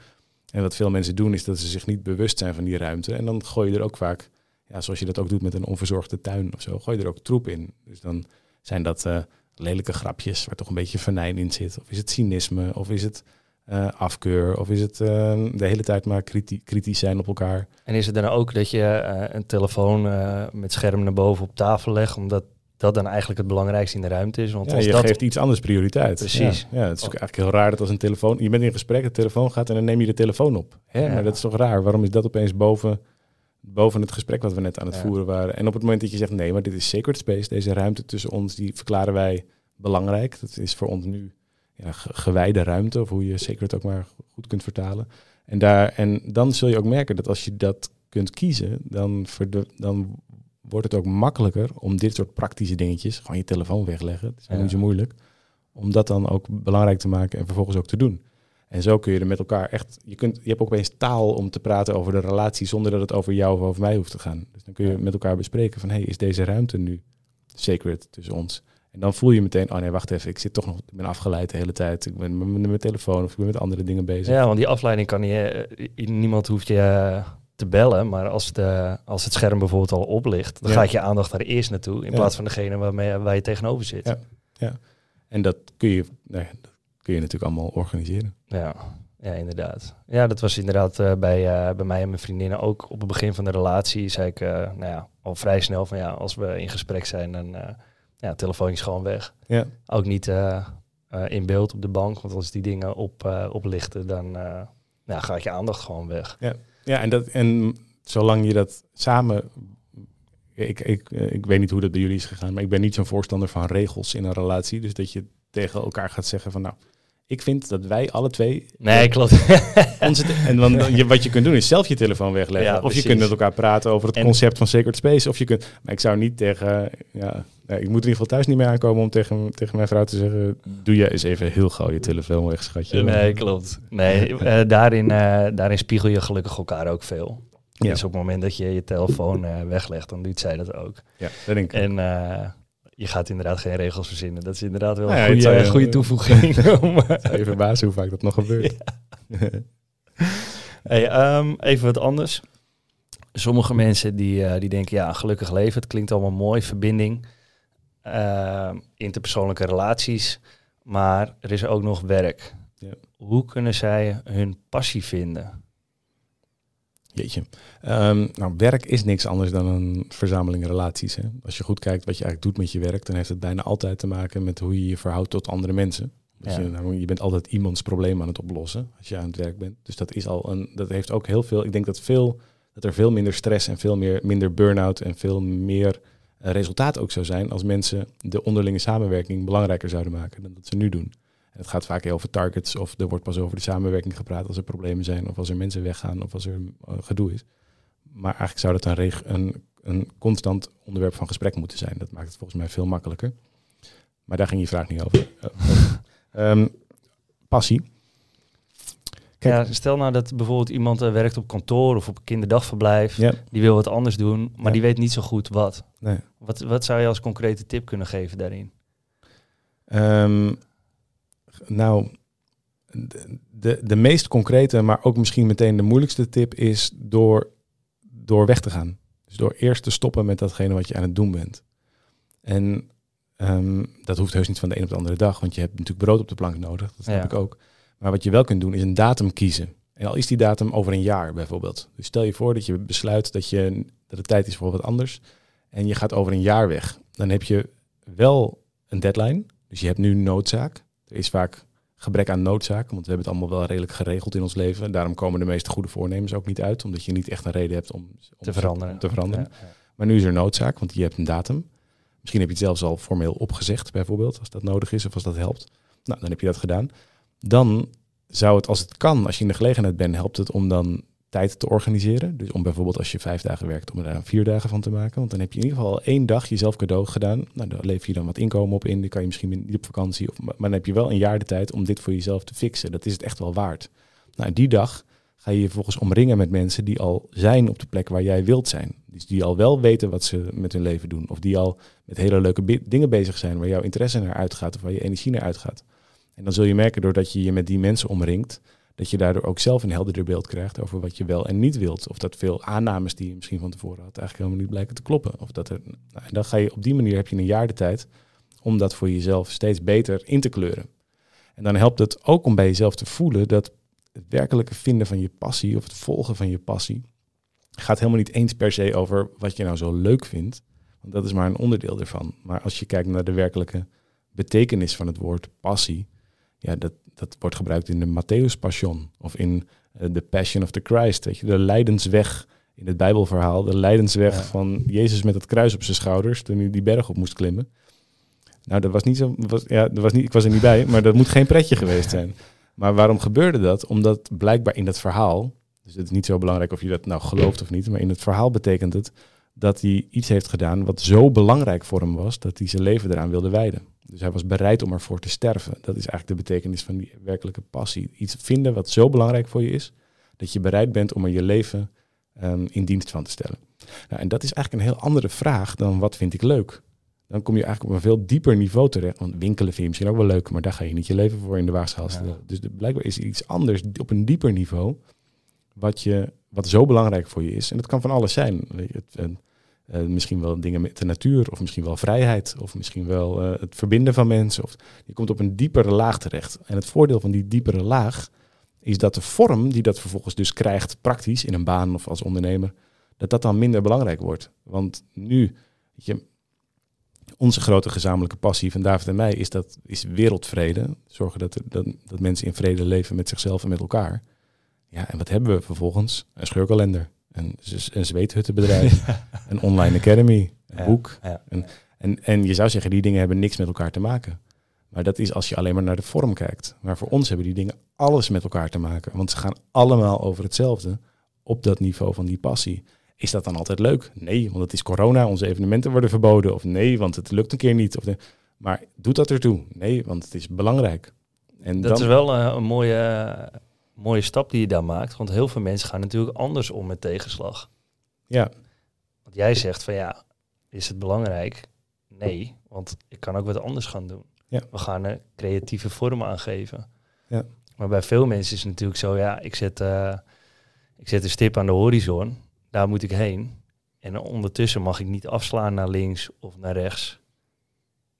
En wat veel mensen doen, is dat ze zich niet bewust zijn van die ruimte. En dan gooi je er ook vaak, ja, zoals je dat ook doet met een onverzorgde tuin of zo, gooi je er ook troep in. Dus dan zijn dat eh, lelijke grapjes waar toch een beetje venijn in zit. Of is het cynisme? Of is het eh, afkeur? Of is het eh, de hele tijd maar kriti- kritisch zijn op elkaar? En is het dan ook dat je eh, een telefoon eh, met scherm naar boven op tafel legt, omdat dat dan eigenlijk het belangrijkste in de ruimte is? Want Ja, als je dat geeft iets anders prioriteit. Precies. Ja, ja, het is ook eigenlijk heel raar dat als een telefoon... Je bent in gesprek, de telefoon gaat en dan neem je de telefoon op. Hè? Ja. Maar dat is toch raar? Waarom is dat opeens boven, boven het gesprek wat we net aan het Ja. voeren waren? En op het moment dat je zegt, nee, maar dit is sacred space. Deze ruimte tussen ons, die verklaren wij belangrijk. Dat is voor ons nu ja, ge- gewijde ruimte, of hoe je sacred ook maar goed kunt vertalen. En, daar, en dan zul je ook merken dat als je dat kunt kiezen, dan, dan wordt het ook makkelijker om dit soort praktische dingetjes, gewoon je telefoon wegleggen, het is Ja. niet zo moeilijk, om dat dan ook belangrijk te maken en vervolgens ook te doen. En zo kun je er met elkaar echt, je, kunt, je hebt ook opeens taal om te praten over de relatie zonder dat het over jou of over mij hoeft te gaan. Dus dan kun je met elkaar bespreken van, hey, is deze ruimte nu sacred tussen ons? En dan voel je meteen, oh nee, wacht even, ik zit toch nog, ik ben afgeleid de hele tijd. Ik ben met mijn telefoon of ik ben met andere dingen bezig. Ja, want die afleiding kan niet, eh, niemand hoeft je te bellen, maar als, de, als het scherm bijvoorbeeld al oplicht, dan Ja. gaat je aandacht daar eerst naartoe, in Ja. plaats van degene waarmee, waar je tegenover zit. Ja. En dat kun je, nou ja, dat kun je natuurlijk allemaal organiseren. Ja, ja, inderdaad. Ja, dat was inderdaad eh, bij, eh, bij mij en mijn vriendinnen ook op het begin van de relatie. Zei ik eh, nou ja, al vrij snel van ja, als we in gesprek zijn, dan ja, telefoon is gewoon weg. Ja. Ook niet in beeld op de bank, want als die dingen op, oplichten, dan ja, gaat je aandacht gewoon weg. Ja, en, dat, en zolang je dat samen. Ik, ik, ik weet niet hoe dat bij jullie is gegaan, maar ik ben niet zo'n voorstander van regels in een relatie. Dus dat je tegen elkaar gaat zeggen van nou, ik vind dat wij alle twee. Nee, klopt. Onze, en dan, dan je, wat je kunt doen is zelf je telefoon wegleggen. Ja, of je kunt met elkaar praten over het En- concept van sacred space. Of je kunt. Maar ik zou niet tegen. Ja, nee, ik moet in ieder geval thuis niet meer aankomen om tegen, tegen mijn vrouw te zeggen. Doe jij eens even heel gauw je telefoon weg, schatje. nee, klopt. Nee, eh, daarin, eh, daarin spiegel je gelukkig elkaar ook veel. Ja. Dus op het moment dat je je telefoon eh, weglegt, dan doet zij dat ook. Ja, dat denk ik. En eh, je gaat inderdaad geen regels verzinnen. Dat is inderdaad wel Nou ja, een goede, zou je- goede toevoeging. Je verbazen hoe vaak dat nog gebeurt. hey, ehm, even wat anders. Sommige mensen die, eh, die denken, ja, gelukkig leven, het klinkt allemaal mooi, verbinding, ehm, interpersoonlijke relaties, maar er is ook nog werk. Ja. Hoe kunnen zij hun passie vinden? Jeetje. Ehm, nou, werk is niks anders dan een verzameling relaties. Hè? Als je goed kijkt wat je eigenlijk doet met je werk, dan heeft het bijna altijd te maken met hoe je je verhoudt tot andere mensen. Dus Ja. je, nou, je bent altijd iemands probleem aan het oplossen als je aan het werk bent. Dus dat is al een, dat heeft ook heel veel. Ik denk dat veel, dat er veel minder stress en veel meer, minder burn-out en veel meer eh, resultaat ook zou zijn als mensen de onderlinge samenwerking belangrijker zouden maken dan dat ze nu doen. Het gaat vaak heel over targets of er wordt pas over de samenwerking gepraat als er problemen zijn of als er mensen weggaan of als er eh, gedoe is. Maar eigenlijk zou dat een, een, een constant onderwerp van gesprek moeten zijn. Dat maakt het volgens mij veel makkelijker. Maar daar ging je vraag niet over. Eh, ehm, passie. Kijk. Ja, stel nou dat bijvoorbeeld iemand eh, werkt op kantoor of op kinderdagverblijf, Ja, die wil wat anders doen, maar Ja. die weet niet zo goed wat. nee. wat. Wat zou je als concrete tip kunnen geven daarin? Ehm, nou, de, de, meest concrete, maar ook misschien meteen de moeilijkste tip is door, door weg te gaan. Dus door eerst te stoppen met datgene wat je aan het doen bent. En ehm, dat hoeft heus niet van de een op de andere dag, want je hebt natuurlijk brood op de plank nodig. Dat Ja. ik ook. Maar wat je wel kunt doen is een datum kiezen. En al is die datum over een jaar bijvoorbeeld. Dus stel je voor dat je besluit dat, je, dat het tijd is voor wat anders. En je gaat over een jaar weg. Dan heb je wel een deadline. Dus je hebt nu noodzaak. Er is vaak gebrek aan noodzaak, want we hebben het allemaal wel redelijk geregeld in ons leven. Daarom komen de meeste goede voornemens ook niet uit, omdat je niet echt een reden hebt om, om Te veranderen. te veranderen. Ja, ja. Maar nu is er noodzaak, want je hebt een datum. Misschien heb je het zelfs al formeel opgezegd, bijvoorbeeld, als dat nodig is of als dat helpt. Nou, dan heb je dat gedaan. Dan zou het, als het kan, als je in de gelegenheid bent, helpt het om dan tijd te organiseren. Dus om bijvoorbeeld als je vijf dagen werkt, om er daar vier dagen van te maken. Want dan heb je in ieder geval één dag jezelf cadeau gedaan. Nou, daar lever je dan wat inkomen op in. Dan kan je misschien niet op vakantie. Of, maar dan heb je wel een jaar de tijd om dit voor jezelf te fixen. Dat is het echt wel waard. Nou, die dag ga je je volgens omringen met mensen die al zijn op de plek waar jij wilt zijn. Dus die al wel weten wat ze met hun leven doen. Of die al met hele leuke dingen bezig zijn waar jouw interesse naar uitgaat of waar je energie naar uitgaat. En dan zul je merken doordat je je met die mensen omringt, dat je daardoor ook zelf een helderder beeld krijgt over wat je wel en niet wilt. Of dat veel aannames die je misschien van tevoren had eigenlijk helemaal niet blijken te kloppen. Of dat er, nou, en dan ga je op die manier heb je een jaar de tijd om dat voor jezelf steeds beter in te kleuren. En dan helpt het ook om bij jezelf te voelen dat het werkelijke vinden van je passie of het volgen van je passie gaat helemaal niet eens per se over wat je nou zo leuk vindt. Want dat is maar een onderdeel ervan. Maar als je kijkt naar de werkelijke betekenis van het woord passie, ja, dat, dat wordt gebruikt in de Matthäus Passion of in eh, The Passion of the Christ. Weet je, de lijdensweg in het Bijbelverhaal, de lijdensweg Ja. van Jezus met het kruis op zijn schouders toen hij die berg op moest klimmen. Nou, dat was niet zo. Was, ja, dat was niet, ik was er niet bij, maar dat moet geen pretje geweest zijn. Maar waarom gebeurde dat? Omdat blijkbaar in dat verhaal, dus het is niet zo belangrijk of je dat nou gelooft of niet, maar in het verhaal betekent het dat hij iets heeft gedaan wat zo belangrijk voor hem was dat hij zijn leven eraan wilde wijden. Dus hij was bereid om ervoor te sterven. Dat is eigenlijk de betekenis van die werkelijke passie. Iets vinden wat zo belangrijk voor je is, dat je bereid bent om er je leven ehm, in dienst van te stellen. Nou, en dat is eigenlijk een heel andere vraag dan wat vind ik leuk. dan kom je eigenlijk op een veel dieper niveau terecht. Want winkelen vind je misschien ook wel leuk, maar daar ga je niet je leven voor in de waagschaal stellen. Dus de, blijkbaar is iets anders op een dieper niveau, wat, je, wat zo belangrijk voor je is. En dat kan van alles zijn. Het, uh, misschien wel dingen met de natuur, of misschien wel vrijheid, of misschien wel uh, het verbinden van mensen. Of, je komt op een diepere laag terecht. En het voordeel van die diepere laag is dat de vorm die dat vervolgens dus krijgt, praktisch in een baan of als ondernemer, dat dat dan minder belangrijk wordt. Want nu, weet je, onze grote gezamenlijke passie van David en mij is, dat, is wereldvrede. Zorgen dat, dat, dat mensen in vrede leven met zichzelf en met elkaar. Ja, en wat hebben we vervolgens? Een scheurkalender, een, een zweethuttenbedrijf, een online academy, een boek. Ja. En, en, en je zou zeggen, die dingen hebben niks met elkaar te maken. Maar dat is als je alleen maar naar de vorm kijkt. Maar voor ons hebben die dingen alles met elkaar te maken. Want ze gaan allemaal over hetzelfde op dat niveau van die passie. Is dat dan altijd leuk? Nee, want het is corona, onze evenementen worden verboden. Of nee, want het lukt een keer niet. Of maar doet dat ertoe? Nee, want het is belangrijk. En dat is wel uh, een mooie, mooie stap die je daar maakt. Want heel veel mensen gaan natuurlijk anders om met tegenslag. Ja. Want jij zegt van ja, is het belangrijk? Nee, want ik kan ook wat anders gaan doen. Ja. We gaan een creatieve vorm aangeven. Ja. Maar bij veel mensen is het natuurlijk zo, ja, ik zet, uh, ik zet een stip aan de horizon daar moet ik heen. En ondertussen mag ik niet afslaan naar links of naar rechts.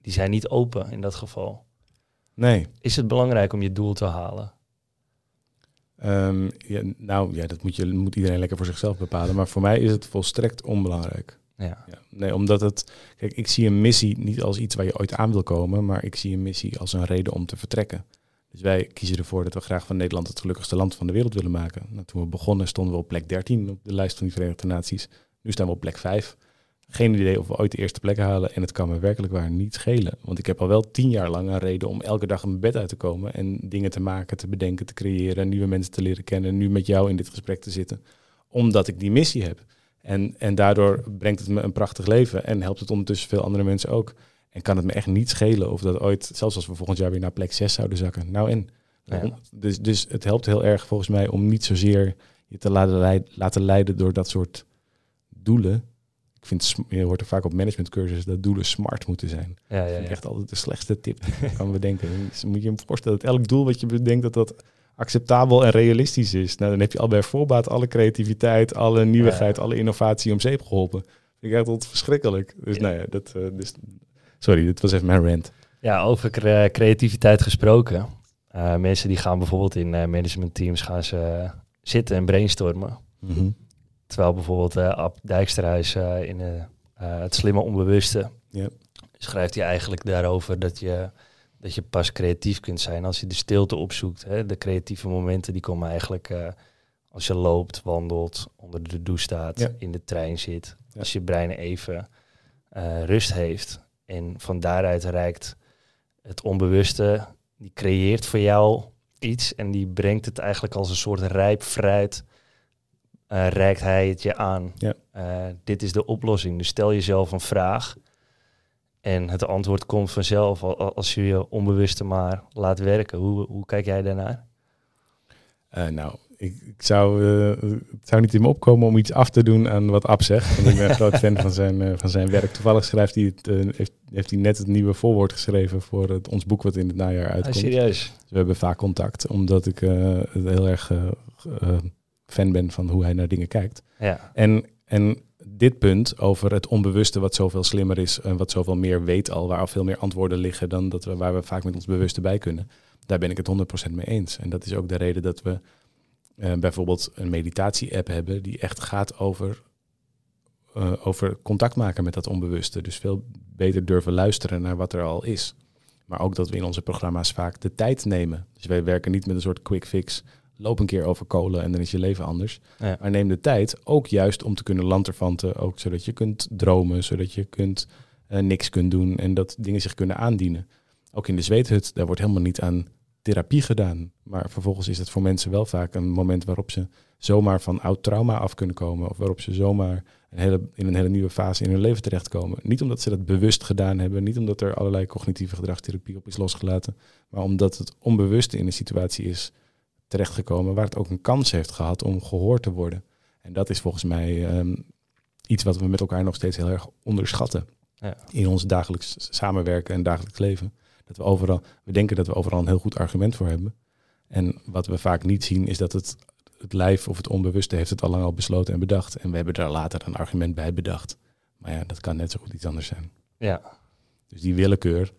Die zijn niet open in dat geval. Nee. Is het belangrijk om je doel te halen? Um, ja, nou ja, dat moet, je, moet iedereen lekker voor zichzelf bepalen. Maar voor mij is het volstrekt onbelangrijk. Ja. ja. Nee, omdat het. Kijk, ik zie een missie niet als iets waar je ooit aan wil komen, maar ik zie een missie als een reden om te vertrekken. Dus wij kiezen ervoor dat we graag van Nederland het gelukkigste land van de wereld willen maken. Nou, toen we begonnen stonden we op plek 13 op de lijst van de Verenigde Naties. Nu staan we op plek 5. Geen idee of we ooit de eerste plek halen. En het kan me werkelijk waar niet schelen. Want ik heb al wel tien jaar lang een reden om elke dag in mijn bed uit te komen. En dingen te maken, te bedenken, te creëren. Nieuwe mensen te leren kennen. En nu met jou in dit gesprek te zitten. Omdat ik die missie heb. En, en daardoor brengt het me een prachtig leven. En helpt het ondertussen veel andere mensen ook. En kan het me echt niet schelen of dat ooit, zelfs als we volgend jaar weer naar plek 6 zouden zakken. Nou en. Dus, dus het helpt heel erg volgens mij om niet zozeer je te laten leiden door dat soort doelen. Ik vind, je hoort er vaak op managementcursussen dat doelen smart moeten zijn. Ja, ja, ja. Dat echt altijd de slechtste tip kan bedenken. Dus moet je je voorstellen dat elk doel wat je bedenkt, dat dat acceptabel en realistisch is. Nou, dan heb je al bij voorbaat alle creativiteit, alle nieuwigheid, alle innovatie om zeep geholpen. Vind ik echt altijd verschrikkelijk. Dus nou ja, dat, uh, dus Sorry, dit was even mijn rant. Ja, over creativiteit gesproken. Uh, mensen die gaan bijvoorbeeld in uh, managementteams gaan ze zitten en brainstormen. Mm Terwijl bijvoorbeeld uh, Ab Dijksterhuis in het slimme onbewuste yep. schrijft hij eigenlijk daarover dat je, dat je pas creatief kunt zijn als je de stilte opzoekt. Hè? De creatieve momenten die komen eigenlijk als je loopt, wandelt, onder de douche staat, in de trein zit. Als je brein even rust heeft. En van daaruit reikt het onbewuste, die creëert voor jou iets en die brengt het eigenlijk als een soort rijp fruit, uh, reikt hij het je aan. Ja. Uh, dit is de oplossing. Dus stel jezelf een vraag en het antwoord komt vanzelf als je je onbewuste maar laat werken. Hoe, hoe kijk jij daarnaar? Uh, nou, ik, ik zou, het zou niet in me opkomen om iets af te doen aan wat Ab zegt. Want ik ben een groot fan van zijn, van zijn werk. Toevallig schrijft hij het, heeft, heeft hij net het nieuwe voorwoord geschreven voor het, ons boek wat in het najaar uitkomt. Ah, serieus? Dus we hebben vaak contact, omdat ik heel erg fan ben van hoe hij naar dingen kijkt. Ja. En, en dit punt over het onbewuste wat zoveel slimmer is en wat zoveel meer weet al, waar al veel meer antwoorden liggen dan dat we, waar we vaak met ons bewuste bij kunnen. Daar ben ik het 100% mee eens. En dat is ook de reden dat we uh, bijvoorbeeld een meditatie-app hebben die echt gaat over, uh, over contact maken met dat onbewuste. Dus veel beter durven luisteren naar wat er al is. Maar ook dat we in onze programma's vaak de tijd nemen. Dus wij werken niet met een soort quick fix. Loop een keer over kolen en dan is je leven anders. Ja. Maar neem de tijd ook juist om te kunnen lanterfanten. Ook zodat je kunt dromen, zodat je kunt, uh, niks kunt doen en dat dingen zich kunnen aandienen. Ook in de zweethut, daar wordt helemaal niet aan therapie gedaan. Maar vervolgens is het voor mensen wel vaak een moment waarop ze zomaar van oud trauma af kunnen komen. Of waarop ze zomaar een hele, in een hele nieuwe fase in hun leven terechtkomen. Niet omdat ze dat bewust gedaan hebben. Niet omdat er allerlei cognitieve gedragstherapie op is losgelaten. Maar omdat het onbewuste in een situatie is terechtgekomen waar het ook een kans heeft gehad om gehoord te worden. En dat is volgens mij um, iets wat we met elkaar nog steeds heel erg onderschatten. Ja. in ons dagelijks samenwerken en dagelijks leven. Dat we overal, we denken dat we overal een heel goed argument voor hebben. En wat we vaak niet zien is dat het, het lijf of het onbewuste heeft het al lang al besloten en bedacht. En we hebben daar later een argument bij bedacht. Maar ja, dat kan net zo goed iets anders zijn. Ja, Dus die willekeur,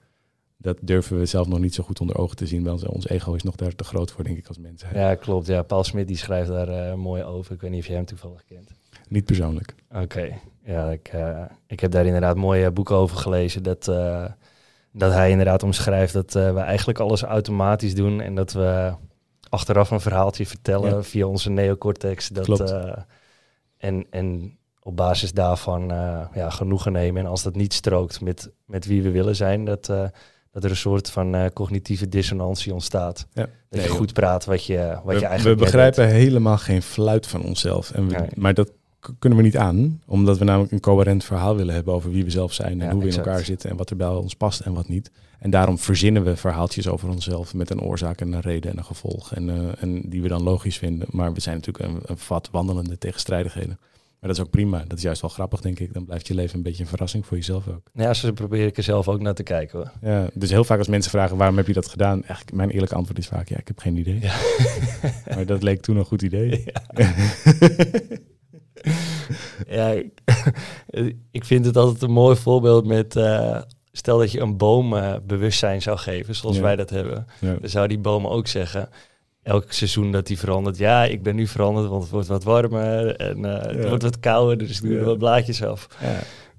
dat durven we zelf nog niet zo goed onder ogen te zien. Want ons ego is nog daar te groot voor, denk ik, als mensheid. ja klopt. Ja, Paul Smit die schrijft daar eh, mooi over. Ik weet niet of je hem toevallig kent. Niet persoonlijk. Oké, ja, ik, eh, ik heb daar inderdaad mooie boeken over gelezen. Dat, eh, dat hij inderdaad omschrijft dat we eigenlijk alles automatisch doen en dat we achteraf een verhaaltje vertellen Ja. via onze neocortex. Dat, Klopt. en, en op basis daarvan ja, genoegen nemen. En als dat niet strookt met, met wie we willen zijn, dat, dat er een soort van eh, cognitieve dissonantie ontstaat. Ja. Dat Nee, je goed praat wat je, wat we, je we eigenlijk net begrijpen helemaal geen fluit van onszelf. En we, Nee. Maar dat kunnen we niet aan, omdat we namelijk een coherent verhaal willen hebben over wie we zelf zijn en Ja, hoe we exact. in elkaar zitten en wat er bij ons past en wat niet. En daarom verzinnen we verhaaltjes over onszelf met een oorzaak en een reden en een gevolg. En, eh, en die we dan logisch vinden. Maar we zijn natuurlijk een, een vat wandelende tegenstrijdigheden. Maar dat is ook prima. Dat is juist wel grappig, denk ik. Dan blijft je leven een beetje een verrassing voor jezelf ook. Ja, zo probeer ik er zelf ook naar te kijken. Hoor. Ja, dus heel vaak als mensen vragen waarom heb je dat gedaan? Eigenlijk mijn eerlijke antwoord is vaak ja, ik heb geen idee. Ja. maar dat leek toen een goed idee. Ja, ik, ik vind het altijd een mooi voorbeeld met... eh, stel dat je een boom eh, bewustzijn zou geven, zoals Ja. wij dat hebben. Ja. Dan zou die boom ook zeggen... Elk seizoen dat die verandert. Ja, ik ben nu veranderd, want het wordt wat warmer. En eh, het Ja. wordt wat kouder, dus ik doe er wat blaadjes af. Ja.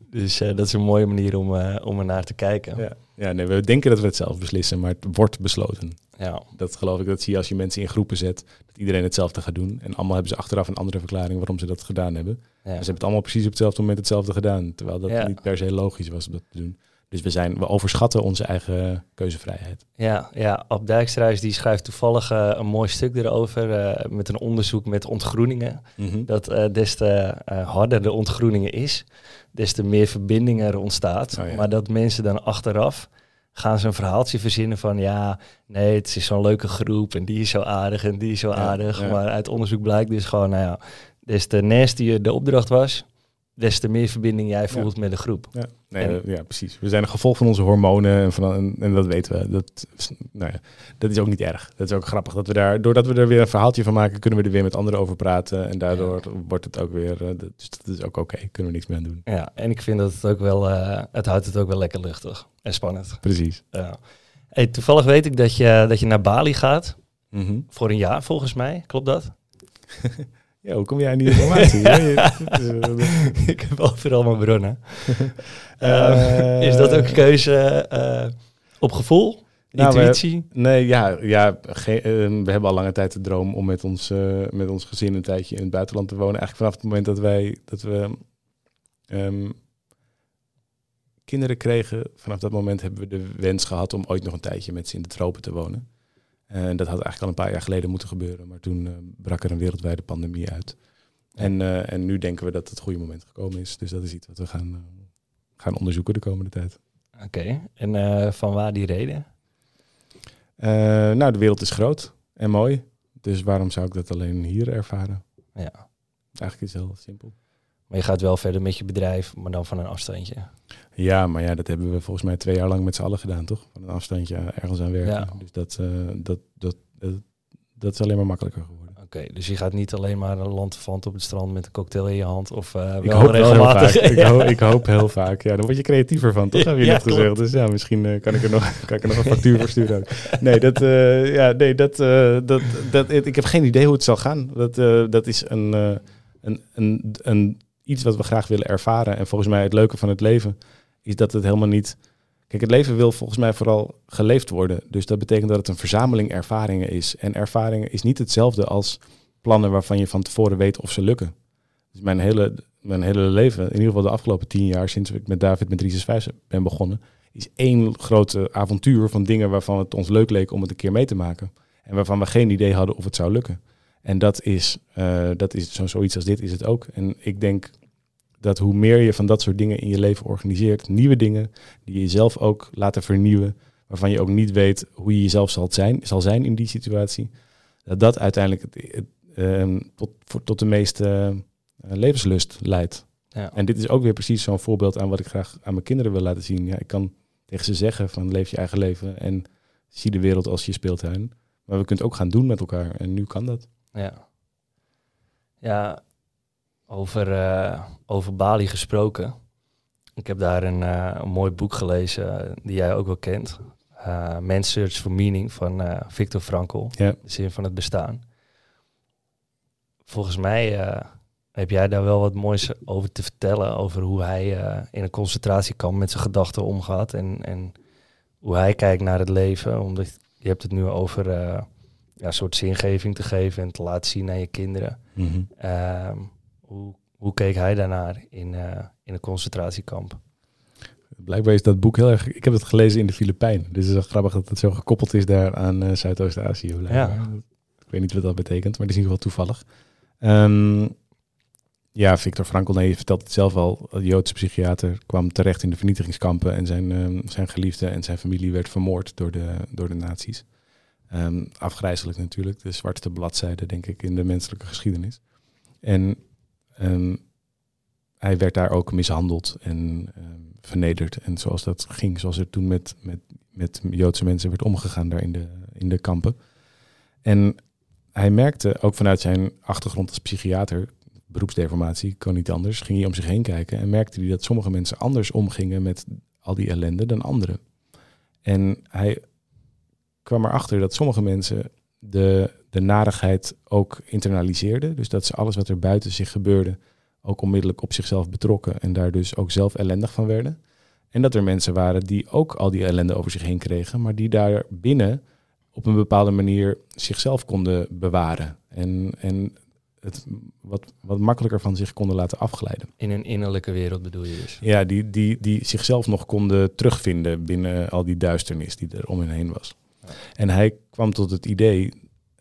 Dus eh, dat is een mooie manier om, eh, om er naar te kijken. Ja. ja, nee, we denken dat we het zelf beslissen, maar het wordt besloten. Ja. Dat geloof ik, dat zie je als je mensen in groepen zet, dat iedereen hetzelfde gaat doen. En allemaal hebben ze achteraf een andere verklaring waarom ze dat gedaan hebben. Ja. Maar ze hebben het allemaal precies op hetzelfde moment hetzelfde gedaan, terwijl dat niet per se logisch was om dat te doen. Dus we, zijn, we overschatten onze eigen keuzevrijheid. Ja, ja, Ab Dijkstruis die schrijft toevallig eh, een mooi stuk erover eh, met een onderzoek met ontgroeningen. Dat eh, des te harder de ontgroeningen is, des te meer verbinding er ontstaat. Oh ja. Maar dat mensen dan achteraf gaan ze een verhaaltje verzinnen van ja, nee, het is zo'n leuke groep en die is zo aardig en die is zo Ja, aardig. ja. Maar uit onderzoek blijkt dus gewoon, nou ja, des te nastier de opdracht was, des te meer verbinding jij voelt met de groep. Ja, nee, En- ja, precies. We zijn een gevolg van onze hormonen en, van, en, en dat weten we. Dat, is- nou ja, dat is ook niet erg. Dat is ook grappig. Dat we daar, doordat we er weer een verhaaltje van maken, kunnen we er weer met anderen over praten. En daardoor wordt het ook weer, eh, dus dat is ook oké. Kunnen we niks meer aan doen. Ja, en ik vind dat het ook wel, eh, het houdt het ook wel lekker luchtig en spannend. Precies. Ja. Hey, toevallig weet ik dat je, dat je naar Bali gaat. Mhm. Voor een jaar volgens mij. Klopt dat? Ja, hoe kom jij aan die informatie? Ik heb overal mijn bronnen. Eh, is dat ook een keuze eh, op gevoel? Nou, we- Intuïtie? Nee, ja, ja eh, we hebben al lange tijd de droom om met ons, met ons gezin een tijdje in het buitenland te wonen. Eigenlijk vanaf het moment dat wij dat we ehm, kinderen kregen, vanaf dat moment hebben we de wens gehad om ooit nog een tijdje met ze in de tropen te wonen. En dat had eigenlijk al een paar jaar geleden moeten gebeuren, maar toen eh, brak er een wereldwijde pandemie uit. En, eh, en nu denken we dat het goede moment gekomen is. Dus dat is iets wat we gaan, eh, gaan onderzoeken de komende tijd. Oké, en van waar die reden? Nou, de wereld is groot en mooi. Dus waarom zou ik dat alleen hier ervaren? Ja. Eigenlijk is het heel simpel. Maar je gaat wel verder met je bedrijf, maar dan van een afstandje. Ja, maar ja, dat hebben we volgens mij twee jaar lang met z'n allen gedaan, toch? Van een afstandje ergens aan werken. Ja. Dus dat, eh, dat, dat, dat, dat is alleen maar makkelijker geworden. Oké, dus je gaat niet alleen maar een land op het strand met een cocktail in je hand. Of eh, Ik wel hoop wel heel regelmatig. vaak. Ik, ho- ik hoop heel vaak. Ja, dan word je creatiever van, toch? Heb je Ja, net gezegd. Dus ja, misschien eh, kan, ik er nog, kan ik er nog een factuur voor sturen. ook. Nee, dat, eh, ja, nee dat, eh, dat, dat, ik heb geen idee hoe het zal gaan. Dat, eh, dat is een, eh, een, een, een, iets wat we graag willen ervaren. En volgens mij het leuke van het leven is dat het helemaal niet... Kijk, het leven wil volgens mij vooral geleefd worden. Dus dat betekent dat het een verzameling ervaringen is. En ervaringen is niet hetzelfde als plannen waarvan je van tevoren weet of ze lukken. Dus mijn hele, mijn hele leven, in ieder geval de afgelopen tien jaar, sinds ik met David met 365 ben begonnen, is één grote avontuur van dingen waarvan het ons leuk leek om het een keer mee te maken. En waarvan we geen idee hadden of het zou lukken. En dat is, eh, dat is zo, zoiets als dit is het ook. En ik denk dat hoe meer je van dat soort dingen in je leven organiseert, nieuwe dingen die je zelf ook laten vernieuwen, waarvan je ook niet weet hoe je jezelf zal zijn, zal zijn in die situatie, dat dat uiteindelijk het, het, ehm, tot, voor, tot de meeste eh, levenslust leidt. Ja. En dit is ook weer precies zo'n voorbeeld aan wat ik graag aan mijn kinderen wil laten zien. Ja, ik kan tegen ze zeggen van leef je eigen leven en zie de wereld als je speeltuin. Maar we kunnen het ook gaan doen met elkaar en nu kan dat. Ja, ja over, uh, over Bali gesproken. Ik heb daar een, uh, een mooi boek gelezen die jij ook wel kent. Uh, Man's Search for Meaning van uh, Viktor Frankl. Ja. De zin van het bestaan. Volgens mij uh, heb jij daar wel wat moois over te vertellen. Over hoe hij in een concentratiekamp met zijn gedachten omgaat. En, en hoe hij kijkt naar het leven. Omdat je hebt het nu over ja, een soort zingeving te geven en te laten zien aan je kinderen. Mm -hmm. hoe, hoe keek hij daarnaar in, in een concentratiekamp? Blijkbaar is dat boek heel erg... Ik heb het gelezen in de Filipijnen. Dus het is wel grappig dat het zo gekoppeld is daar aan uh, Zuidoost-Azië. Ja. Ik weet niet wat dat betekent, maar het is in ieder geval toevallig. Um, ja, Victor Frankl, nee, je vertelt het zelf al. De Joodse psychiater kwam terecht in de vernietigingskampen... en zijn, um, zijn geliefde en zijn familie werd vermoord door de, door de nazi's. Um, afgrijzelijk natuurlijk. De zwartste bladzijde, denk ik, in de menselijke geschiedenis. En hij werd daar ook mishandeld en vernederd. En zoals dat ging, zoals er toen met, met, met Joodse mensen werd omgegaan daar in de, in de kampen. En hij merkte ook vanuit zijn achtergrond als psychiater, beroepsdeformatie, kon niet anders, ging hij om zich heen kijken en merkte hij dat sommige mensen anders omgingen met al die ellende dan anderen. En hij kwam erachter dat sommige mensen de, de narigheid ook internaliseerden. Dus dat ze alles wat er buiten zich gebeurde, ook onmiddellijk op zichzelf betrokken en daar dus ook zelf ellendig van werden. En dat er mensen waren die ook al die ellende over zich heen kregen, maar die daar binnen op een bepaalde manier zichzelf konden bewaren. En, en het wat, wat makkelijker van zich konden laten afglijden. In een innerlijke wereld bedoel je dus? Ja, die, die, die zichzelf nog konden terugvinden binnen al die duisternis die er om hen heen was. En hij kwam tot het idee,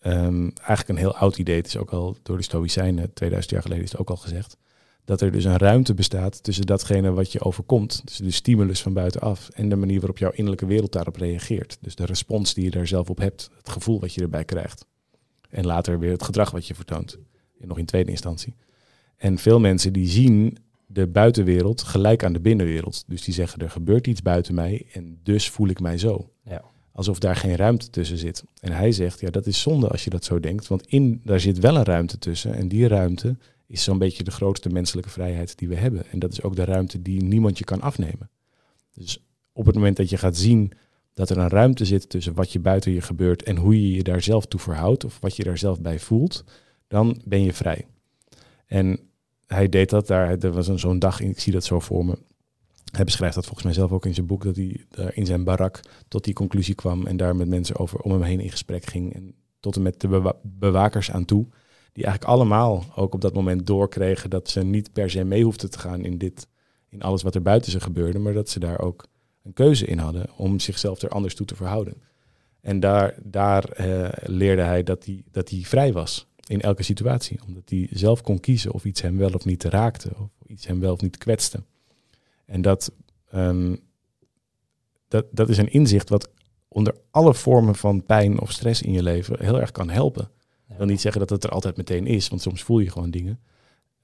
um, eigenlijk een heel oud idee, het is ook al door de Stoïcijnen, 2000 jaar geleden is het ook al gezegd, dat er dus een ruimte bestaat tussen datgene wat je overkomt, dus de stimulus van buitenaf, en de manier waarop jouw innerlijke wereld daarop reageert. Dus de respons die je daar zelf op hebt, het gevoel wat je erbij krijgt. En later weer het gedrag wat je vertoont, nog in tweede instantie. En veel mensen die zien de buitenwereld gelijk aan de binnenwereld. Dus die zeggen er gebeurt iets buiten mij en dus voel ik mij zo. Ja. Alsof daar geen ruimte tussen zit. En hij zegt, ja dat is zonde als je dat zo denkt, want in, daar zit wel een ruimte tussen en die ruimte is zo'n beetje de grootste menselijke vrijheid die we hebben. En dat is ook de ruimte die niemand je kan afnemen. Dus op het moment dat je gaat zien dat er een ruimte zit tussen wat je buiten je gebeurt en hoe je je daar zelf toe verhoudt of wat je daar zelf bij voelt, dan ben je vrij. En hij deed dat daar, er was zo'n dag, ik zie dat zo voor me. Hij beschrijft dat volgens mij zelf ook in zijn boek, dat hij in zijn barak tot die conclusie kwam en daar met mensen over om hem heen in gesprek ging. En tot en met de bewakers aan toe die eigenlijk allemaal ook op dat moment doorkregen dat ze niet per se mee hoefden te gaan in dit, in alles wat er buiten ze gebeurde, maar dat ze daar ook een keuze in hadden om zichzelf er anders toe te verhouden. En daar, daar uh, leerde hij dat hij, dat hij vrij was in elke situatie, omdat hij zelf kon kiezen of iets hem wel of niet raakte, of iets hem wel of niet kwetste. En dat, um, dat, dat is een inzicht wat onder alle vormen van pijn of stress in je leven heel erg kan helpen. Ik wil niet zeggen dat het er altijd meteen is, want soms voel je gewoon dingen.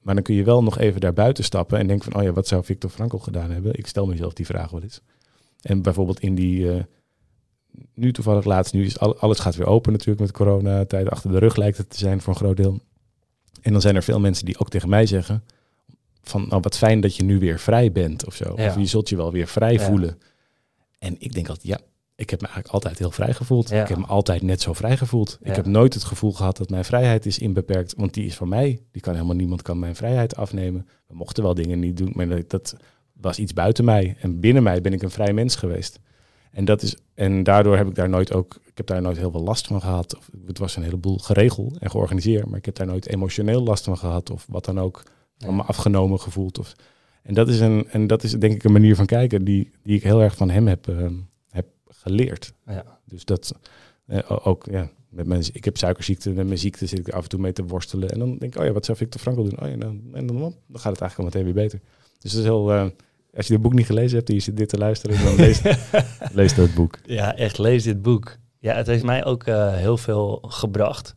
Maar dan kun je wel nog even daar buiten stappen en denken van, oh ja, wat zou Victor Frankl gedaan hebben? Ik stel mezelf die vraag wel eens. En bijvoorbeeld in die, uh, nu toevallig laatst, nu is alles gaat weer open natuurlijk met coronatijd. Achter de rug lijkt het te zijn voor een groot deel. En dan zijn er veel mensen die ook tegen mij zeggen van, nou wat fijn dat je nu weer vrij bent of zo. Of je zult je wel weer vrij voelen. En ik denk altijd, ja, ik heb me eigenlijk altijd heel vrij gevoeld. Ik heb me altijd net zo vrij gevoeld. Ik heb nooit het gevoel gehad dat mijn vrijheid is inbeperkt, want die is van mij. Die kan helemaal niemand kan mijn vrijheid afnemen. We mochten wel dingen niet doen, maar dat was iets buiten mij. En binnen mij ben ik een vrij mens geweest. En, dat is, en daardoor heb ik daar nooit ook, ik heb daar nooit heel veel last van gehad. Het was een heleboel geregeld en georganiseerd, maar ik heb daar nooit emotioneel last van gehad of wat dan ook van me afgenomen gevoeld. Of, en dat is een, en dat is denk ik een manier van kijken die, die ik heel erg van hem heb, uh, geleerd. Ja. Dus dat uh, ook, ja, met mijn, ik heb suikerziekte, met mijn ziekte zit ik af en toe mee te worstelen. En dan denk ik, oh ja, wat zou Victor Frankl doen? Oh ja, dan, en dan, dan gaat het eigenlijk al meteen weer beter. Dus dat is heel, uh, als je het boek niet gelezen hebt en je zit dit te luisteren, dan lees, lees dat boek. Ja, echt, lees dit boek. Ja, het heeft mij ook uh, heel veel gebracht.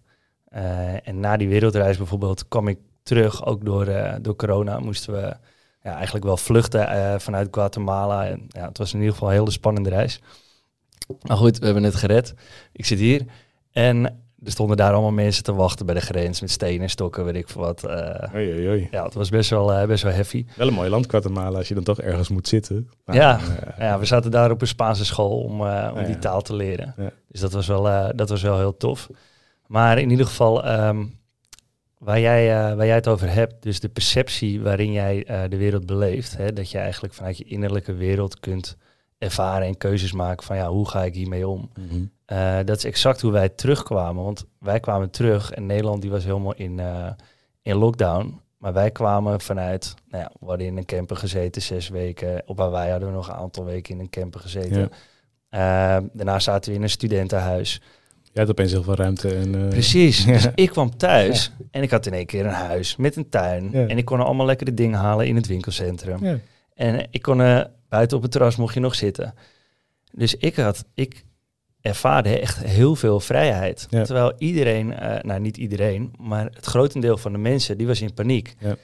en na die wereldreis bijvoorbeeld kwam ik terug, ook door, door corona moesten we ja, eigenlijk wel vluchten eh, vanuit Guatemala. En, ja, het was in ieder geval een hele spannende reis. Maar goed, we hebben het gered. Ik zit hier. En er stonden daar allemaal mensen te wachten bij de grens met stenen, stokken, weet ik veel wat. eh. Oei, oei, oei. ja, het was best wel, eh, best wel heavy. Wel een mooi land, Guatemala, als je dan toch ergens moet zitten. Maar, Ja. eh, Ja, we zaten daar op een Spaanse school om, eh, om die taal te leren. Dus dat was, wel, eh, dat was wel heel tof. Maar in ieder geval, ehm, waar, jij, eh, waar jij het over hebt, dus de perceptie waarin jij eh, de wereld beleeft, hè, dat je eigenlijk vanuit je innerlijke wereld kunt ervaren en keuzes maken van ja, hoe ga ik hiermee om? mhm. Eh, dat is exact hoe wij terugkwamen. Want wij kwamen terug en Nederland die was helemaal in, in lockdown. Maar wij kwamen vanuit, nou ja, we hadden in een camper gezeten zes weken. Op Hawaii hadden we nog een aantal weken in een camper gezeten. Ja. Daarna zaten we in een studentenhuis. Je had opeens heel veel ruimte. En, eh, Precies. ja. Dus ik kwam thuis en ik had in één keer een huis met een tuin. Ja. En ik kon allemaal lekkere dingen halen in het winkelcentrum. En ik kon eh, buiten op het terras mocht je nog zitten. Dus ik had, ik ervaarde echt heel veel vrijheid. Terwijl iedereen, eh, nou niet iedereen, maar het grotendeel van de mensen, die was in paniek. Ja.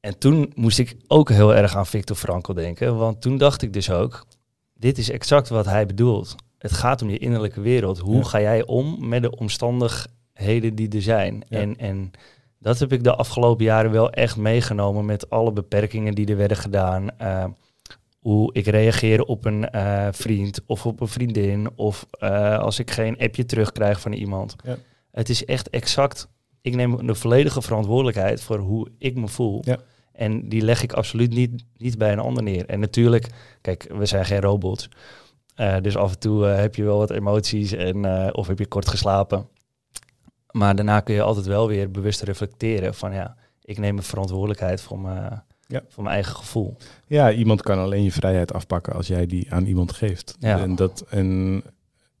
En toen moest ik ook heel erg aan Viktor Frankl denken. Want toen dacht ik dus ook, dit is exact wat hij bedoelt. Het gaat om je innerlijke wereld. Hoe Ja. ga jij om met de omstandigheden die er zijn? Ja. En, en dat heb ik de afgelopen jaren wel echt meegenomen met alle beperkingen die er werden gedaan. Eh, hoe ik reageer op een eh, vriend of op een vriendin. Of eh, als ik geen appje terugkrijg van iemand. Ja. Het is echt exact. Ik neem de volledige verantwoordelijkheid voor hoe ik me voel. Ja. En die leg ik absoluut niet, niet bij een ander neer. En natuurlijk, kijk, we zijn geen robots. Eh, dus af en toe eh, heb je wel wat emoties en, eh, of heb je kort geslapen. Maar daarna kun je altijd wel weer bewust reflecteren van ja, ik neem de verantwoordelijkheid voor, mijn Ja. voor mijn eigen gevoel. Ja, iemand kan alleen je vrijheid afpakken als jij die aan iemand geeft. Ja. En dat, en,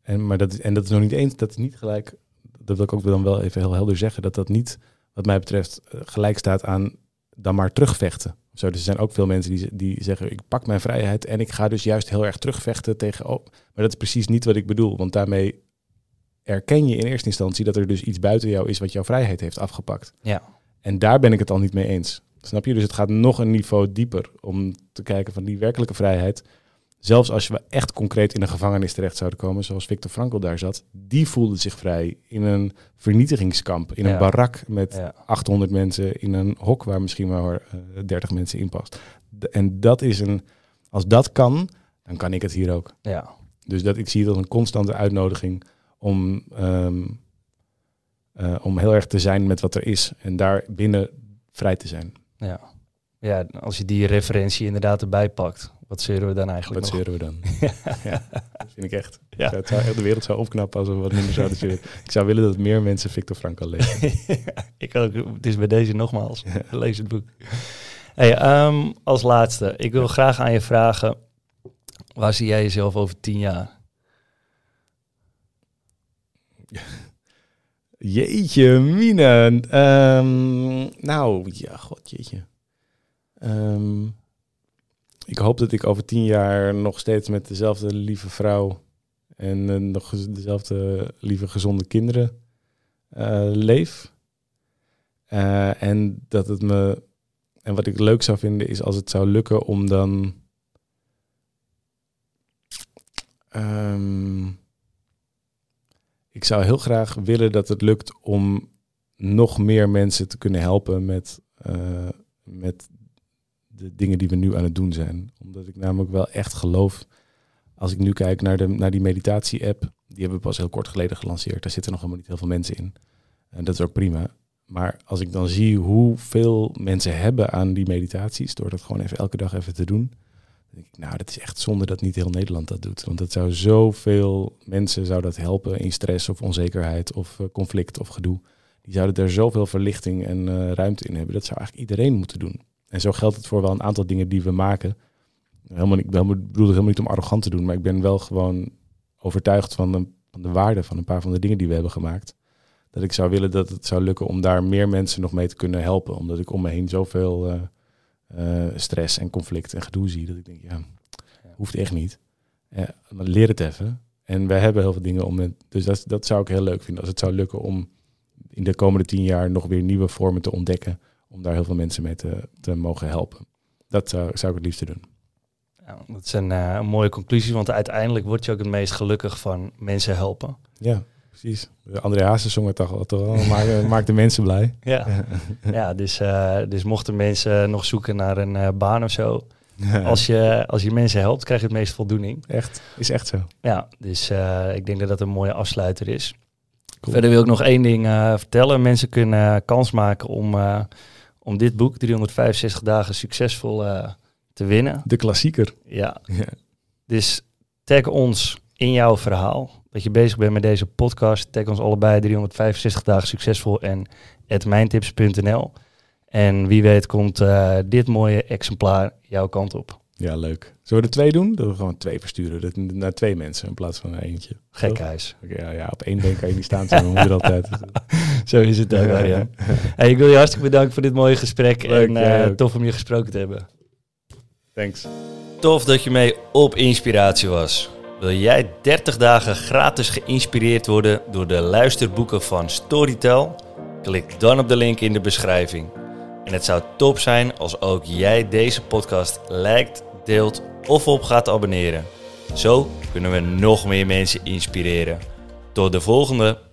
en, maar dat, is- en dat is nog niet eens, dat is niet gelijk, dat wil ik ook dan wel even heel helder zeggen, dat dat niet, wat mij betreft, gelijk staat aan dan maar terugvechten. Zo, dus er zijn ook veel mensen die, die zeggen, ik pak mijn vrijheid en ik ga dus juist heel erg terugvechten tegen, oh, maar dat is precies niet wat ik bedoel, want daarmee erken je in eerste instantie dat er dus iets buiten jou is wat jouw vrijheid heeft afgepakt. Ja. En daar ben ik het al niet mee eens. Snap je? Dus het gaat nog een niveau dieper om te kijken van die werkelijke vrijheid. Zelfs als we echt concreet in een gevangenis terecht zouden komen, zoals Viktor Frankl daar zat, die voelde zich vrij in een vernietigingskamp, in een barak met Ja. 800 mensen, in een hok waar misschien maar eh, 30 mensen in past. De- en dat is een, als dat kan, dan kan ik het hier ook. Ja. Dus dat, ik zie het als een constante uitnodiging om, ehm, eh, om heel erg te zijn met wat er is en daar binnen vrij te zijn. Ja. ja, als je die referentie inderdaad erbij pakt, wat zeuren we dan eigenlijk Wat nog? zeuren we dan? ja, dat vind ik echt. Ja. Het zou, de wereld zou opknappen als we wat minder zouden zeuren. Ik zou willen dat meer mensen Victor Frankl lezen. ik ook. Het is bij deze nogmaals. Lees het boek. Hey, ehm, als laatste, ik wil graag aan je vragen, waar zie jij jezelf over tien jaar? Jeetje, Mine. Ehm, nou, ja, god, jeetje. Ehm, ik hoop dat ik over tien jaar nog steeds met dezelfde lieve vrouw en eh, nog dezelfde lieve gezonde kinderen eh, leef. Eh, en dat het me. En wat ik leuk zou vinden is als het zou lukken om dan. Ehm, ik zou heel graag willen dat het lukt om nog meer mensen te kunnen helpen met, met de dingen die we nu aan het doen zijn. Omdat ik namelijk wel echt geloof, als ik nu kijk naar, de, naar die meditatie-app, die hebben we pas heel kort geleden gelanceerd. Daar zitten nog helemaal niet heel veel mensen in. En dat is ook prima. Maar als ik dan zie hoeveel mensen hebben aan die meditaties, door dat gewoon even elke dag even te doen, denk ik, nou, dat is echt zonde dat niet heel Nederland dat doet. Want dat zou zoveel mensen zou dat helpen in stress of onzekerheid of eh, conflict of gedoe. Die zouden daar zoveel verlichting en eh, ruimte in hebben. Dat zou eigenlijk iedereen moeten doen. En zo geldt het voor wel een aantal dingen die we maken. Helemaal ik bedoel het helemaal niet om arrogant te doen, maar ik ben wel gewoon overtuigd van de, van de waarde van een paar van de dingen die we hebben gemaakt. Dat ik zou willen dat het zou lukken om daar meer mensen nog mee te kunnen helpen. Omdat ik om me heen zoveel eh, stress en conflict en gedoe zie. Dat ik denk, ja, hoeft echt niet. Maar leer het even. En wij hebben heel veel dingen om het. Dus dat, dat zou ik heel leuk vinden. Als het zou lukken om in de komende tien jaar nog weer nieuwe vormen te ontdekken. Om daar heel veel mensen mee te, te mogen helpen. Dat zou, zou ik het liefste doen. Ja, dat is een, eh, een mooie conclusie, want uiteindelijk word je ook het meest gelukkig van mensen helpen. Ja, precies. André Hazes zong het toch, al- toch al, maak, maak de mensen blij. Ja, ja dus, eh, dus mochten mensen nog zoeken naar een eh, baan of zo, als je, als je mensen helpt, krijg je het meest voldoening. Echt, is echt zo. Ja, dus ik denk dat dat een mooie afsluiter is. Cool. Verder wil ik nog één ding vertellen. Mensen kunnen kans maken om, om dit boek, 365 dagen succesvol, eh, te winnen. De klassieker. Ja, Ja. dus tag ons in jouw verhaal. Dat je bezig bent met deze podcast. Tag ons allebei 365 dagen succesvol en mijntips.nl. En wie weet komt eh, dit mooie exemplaar jouw kant op. ja, leuk. Zullen we er twee doen? Dat we gewoon twee versturen. Dat, naar twee mensen in plaats van eentje. Gekhuis. Oké, ja, ja, op één been kan je niet staan. Moeder altijd. Zo is het ook, Arjan. Hey, ik wil je hartstikke bedanken voor dit mooie gesprek. Leuk, en eh, tof om je gesproken te hebben. Thanks. Tof dat je mee op inspiratie was. Wil jij 30 dagen gratis geïnspireerd worden door de luisterboeken van Storytel? Klik dan op de link in de beschrijving. En het zou top zijn als ook jij deze podcast liked, deelt of op gaat abonneren. Zo kunnen we nog meer mensen inspireren. Tot de volgende!